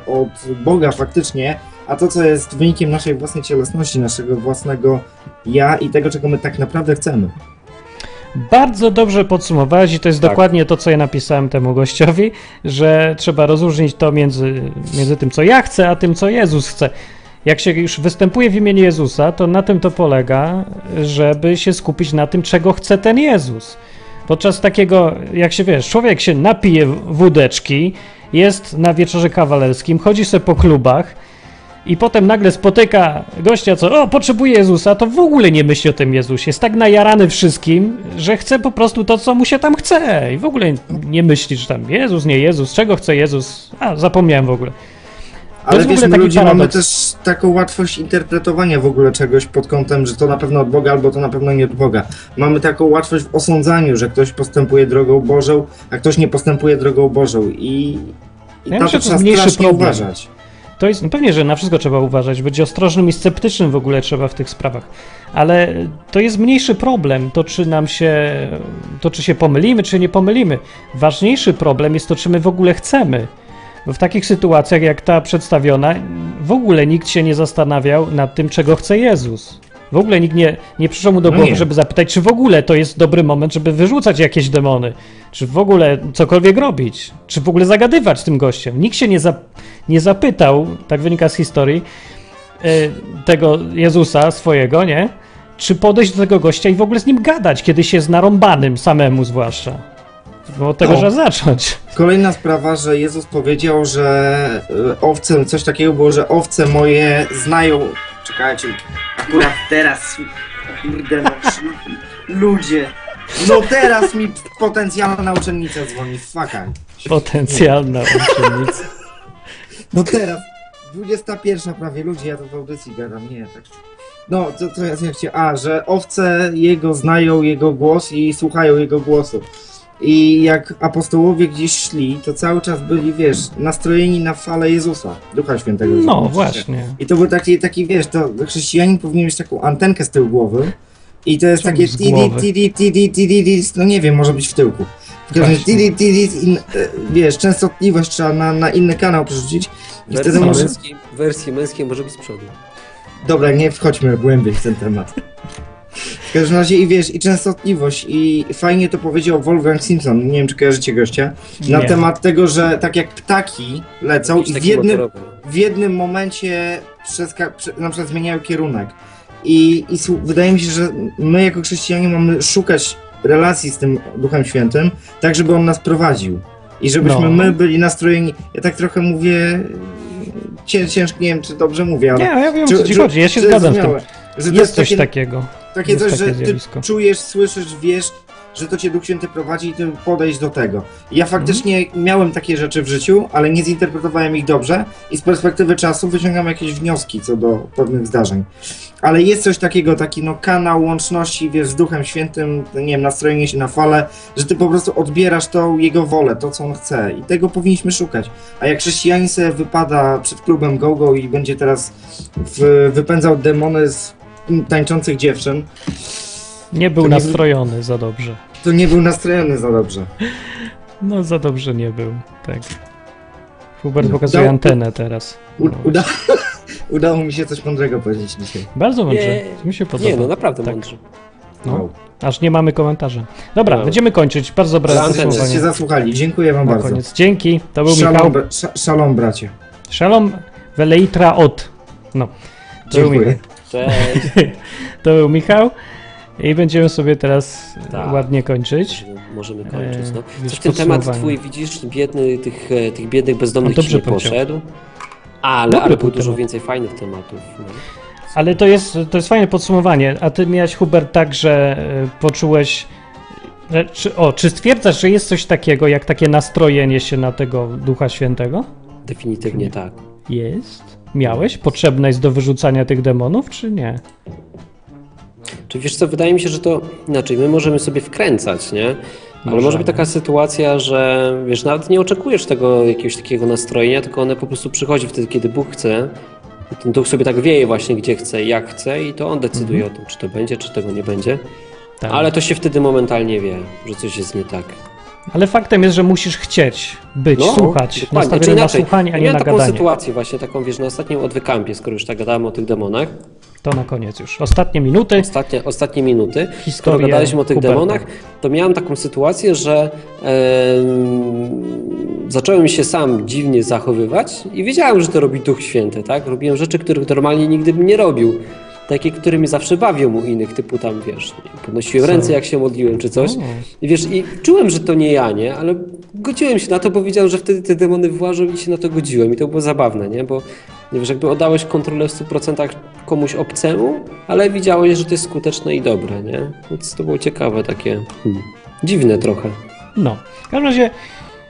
e, od Boga faktycznie, a to, co jest wynikiem naszej własnej cielesności, naszego własnego ja i tego, czego my tak naprawdę chcemy. Bardzo dobrze podsumowałeś i to jest Tak. dokładnie to, co ja napisałem temu gościowi, że trzeba rozróżnić to między, między tym, co ja chcę, a tym, co Jezus chce. Jak się już występuje w imieniu Jezusa, to na tym to polega, żeby się skupić na tym, czego chce ten Jezus. Podczas takiego, jak się wiesz, człowiek się napije wódeczki, jest na wieczorze kawalerskim, chodzi sobie po klubach i potem nagle spotyka gościa, co o, potrzebuje Jezusa, to w ogóle nie myśli o tym Jezusie. Jest tak najarany wszystkim, że chce po prostu to, co mu się tam chce. I w ogóle nie myśli, że tam Jezus, nie Jezus, czego chce Jezus. A, zapomniałem w ogóle. Ale wiesz, my ludzie mamy paradoks. też taką łatwość interpretowania w ogóle czegoś pod kątem, że to na pewno od Boga, albo to na pewno nie od Boga. Mamy taką łatwość w osądzaniu, że ktoś postępuje drogą Bożą, a ktoś nie postępuje drogą Bożą i, i Ja na myślę, to jest mniejszy problem. uważać. To jest, no pewnie, że na wszystko trzeba uważać, być ostrożnym i sceptycznym w ogóle trzeba w tych sprawach. Ale to jest mniejszy problem, to czy nam się, to czy się pomylimy, czy nie pomylimy. Ważniejszy problem jest to, czy my w ogóle chcemy. Bo w takich sytuacjach jak ta przedstawiona, w ogóle nikt się nie zastanawiał nad tym, czego chce Jezus. W ogóle nikt nie, nie przyszło mu do No głowy, nie. żeby zapytać, czy w ogóle to jest dobry moment, żeby wyrzucać jakieś demony, czy w ogóle cokolwiek robić, czy w ogóle zagadywać z tym gościem. Nikt się nie, za, nie zapytał, tak wynika z historii, e, tego Jezusa swojego, nie? czy podejść do tego gościa i w ogóle z nim gadać, kiedy się jest narąbanym samemu zwłaszcza. Bo od tego No. trzeba zacząć. Kolejna sprawa, że Jezus powiedział, że y, owce, coś takiego było, że owce moje znają. Czekajcie, akurat teraz. Kurde, no, ludzie. No teraz mi potencjalna uczennica dzwoni, fuckaj. Potencjalna uczennica. No teraz, 21 prawie, ludzie, ja to w audycji gadam, nie, tak. No, to, to ja ja chciałem, a, że owce jego znają jego głos i słuchają jego głosu. I jak apostołowie gdzieś szli, to cały czas byli, wiesz, nastrojeni na falę Jezusa, Ducha Świętego. No właśnie. I to był taki, taki, wiesz, to chrześcijanin powinien mieć taką antenkę z tyłu głowy. I to jest Czemu takie tidi, tidi, tidi, tidi, no nie wiem, może być w tyłku. W każdym razie tidi, tidi, in, e, wiesz, częstotliwość trzeba na, na inny kanał przerzucić. I wtedy Wersji, może... męskiej, wersji męskiej może być z przodu. Dobra, nie wchodźmy głębiej w ten temat. W każdym razie i wiesz, i częstotliwość, i fajnie to powiedział Wolfgang Simpson, nie wiem czy kojarzycie gościa, na Nie. temat tego, że tak jak ptaki lecą Jakiś i w taki jednym, motorowy. w jednym momencie przeska- prze, na przykład zmieniają kierunek. I, i słu- wydaje mi się, że my jako chrześcijanie mamy szukać relacji z tym Duchem Świętym, tak żeby On nas prowadził. I żebyśmy No. my byli nastrojeni, ja tak trochę mówię, cię, ciężko, nie wiem czy dobrze mówię, ale... Nie, ja wiem o Czy- co ci że- chodzi, ja się zgadzam z tym. zrozumiałe, Że Jest coś takie, takiego. takie jest coś, takie że ty zjawisko. czujesz, słyszysz, wiesz, że to cię Duch Święty prowadzi i ty podejść do tego. Ja faktycznie Mhm. miałem takie rzeczy w życiu, ale nie zinterpretowałem ich dobrze i z perspektywy czasu wyciągam jakieś wnioski co do pewnych zdarzeń. Ale jest coś takiego, taki no kanał łączności, wiesz, z Duchem Świętym, nie wiem, nastrojenie się na falę, że ty po prostu odbierasz tą Jego wolę, to co On chce i tego powinniśmy szukać. A jak chrześcijanin wypada przed klubem GoGo i będzie teraz w, wypędzał demony z tańczących dziewczyn, Nie był To nie- nastrojony za dobrze. to nie był nastrojony za dobrze. No za dobrze nie był, tak. Hubert No. pokazuje Dał- antenę teraz. U, No. uda, udało mi się coś mądrego powiedzieć dzisiaj. Bardzo mądrze, Nie. mi się podoba. Nie, no naprawdę Tak. mądrze. No. Wow. Aż nie mamy komentarza. Dobra, No. będziemy kończyć. Bardzo antenę. Żeście podsumowanie. zasłuchali, dziękuję wam Na bardzo. koniec. Dzięki, to był Szalom, Michał. sz, szalom bracie. Shalom Veleitra od. No, to był, Dziękuję. Cześć. to był Michał. I będziemy sobie teraz Tak. ładnie kończyć. Możemy kończyć. No. Eee, Coś ten temat twój, widzisz, biedny, tych, e, tych biednych bezdomnych No ci dobrze nie powiedział. poszedł. Ale, Dobry ale był było dużo temat. więcej fajnych tematów. No. Ale to jest, to jest fajne podsumowanie. A ty miałeś, Hubert, tak, że e, poczułeś. Czy, o, czy stwierdzasz, że jest coś takiego, jak takie nastrojenie się na tego Ducha Świętego? Definitywnie tak. Jest. Miałeś? Potrzebne jest do wyrzucania tych demonów, czy nie? Czy wiesz co, wydaje mi się, że to inaczej, my możemy sobie wkręcać, nie? Ale Możemy. może być taka sytuacja, że wiesz, nawet nie oczekujesz tego jakiegoś takiego nastrojenia, tylko one po prostu przychodzi wtedy, kiedy Bóg chce. Ten duch sobie tak wieje właśnie gdzie chce, jak chce i to on decyduje o tym, czy to będzie, czy tego nie będzie. Mhm. Tak. Ale to się wtedy momentalnie wie, że coś jest nie tak. Ale faktem jest, że musisz chcieć być, słuchać. No, dokładnie. Nastawiony na słuchanie, a nie miałem na taką gadanie. sytuację właśnie, taką wiesz, na ostatnim odwykampie, skoro już tak gadałem o tych demonach. To na koniec już. Ostatnie minuty. Ostatnie, ostatnie minuty, Historię skoro gadaliśmy o tych Huberta. demonach, to miałem taką sytuację, że em, zacząłem się sam dziwnie zachowywać i wiedziałem, że to robi Duch Święty, tak? Robiłem rzeczy, których normalnie nigdy bym nie robił. Takie, którymi zawsze bawią u innych, typu tam, wiesz, podnosiłem Co? ręce, jak się modliłem, czy coś. I wiesz, i czułem, że to nie ja, nie? Ale godziłem się na to, bo wiedziałem, że wtedy te demony włażą i się na to godziłem. I to było zabawne, nie? Bo nie wiesz, jakby oddałeś kontrolę w 100% komuś obcemu, ale widziałeś, że to jest skuteczne i dobre, nie? Więc to było ciekawe, takie hmm, dziwne trochę. No. W każdym razie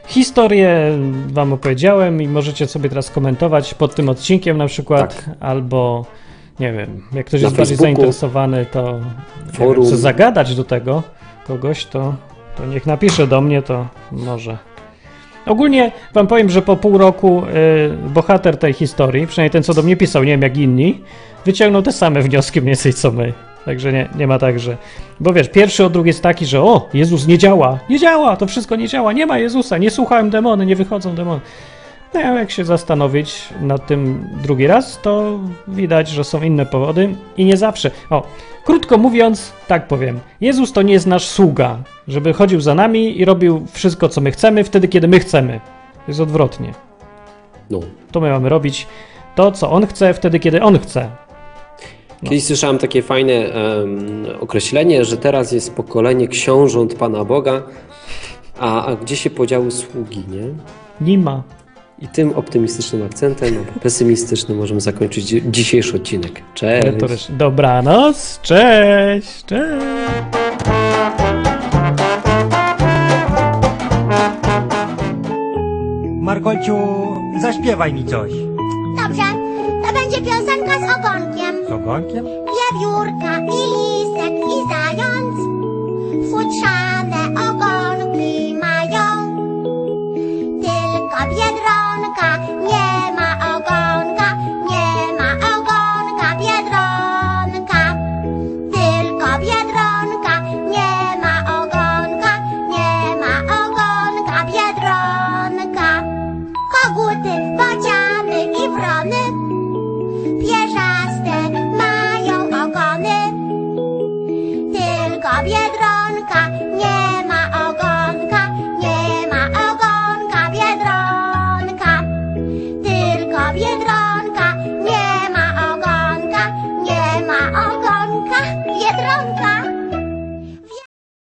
historię wam opowiedziałem i możecie sobie teraz komentować pod tym odcinkiem na przykład, Tak. albo nie wiem, jak ktoś jest bardziej zainteresowany, to Forum. wiem, chce zagadać do tego kogoś, to, to niech napisze do mnie, to może. Ogólnie wam powiem, że po pół roku y, bohater tej historii, przynajmniej ten, co do mnie pisał, nie wiem jak inni, wyciągnął te same wnioski mniej więcej co my. Także nie, nie ma tak, że... Bo wiesz, pierwszy odruch jest taki, że o, Jezus nie działa, nie działa, to wszystko nie działa, nie ma Jezusa, nie słuchałem demony, nie wychodzą demony. No jak się zastanowić nad tym drugi raz, to widać, że są inne powody i nie zawsze. O, krótko mówiąc, tak powiem, Jezus to nie jest nasz sługa, żeby chodził za nami i robił wszystko, co my chcemy, wtedy, kiedy my chcemy. Jest odwrotnie. No. To my mamy robić to, co On chce, wtedy, kiedy On chce. Kiedyś słyszałem takie fajne em, określenie, że teraz jest pokolenie książąt Pana Boga, a, a gdzie się podziały sługi, nie? Nie ma. I tym optymistycznym akcentem, a pesymistycznym możemy zakończyć dzi- dzisiejszy odcinek. Cześć! Retorycznie. Dobranoc, cześć, cześć. Markolciu, zaśpiewaj mi coś. Dobrze, to będzie piosenka z ogonkiem. Z ogonkiem? Wiewiórka i lisek i zając futrzane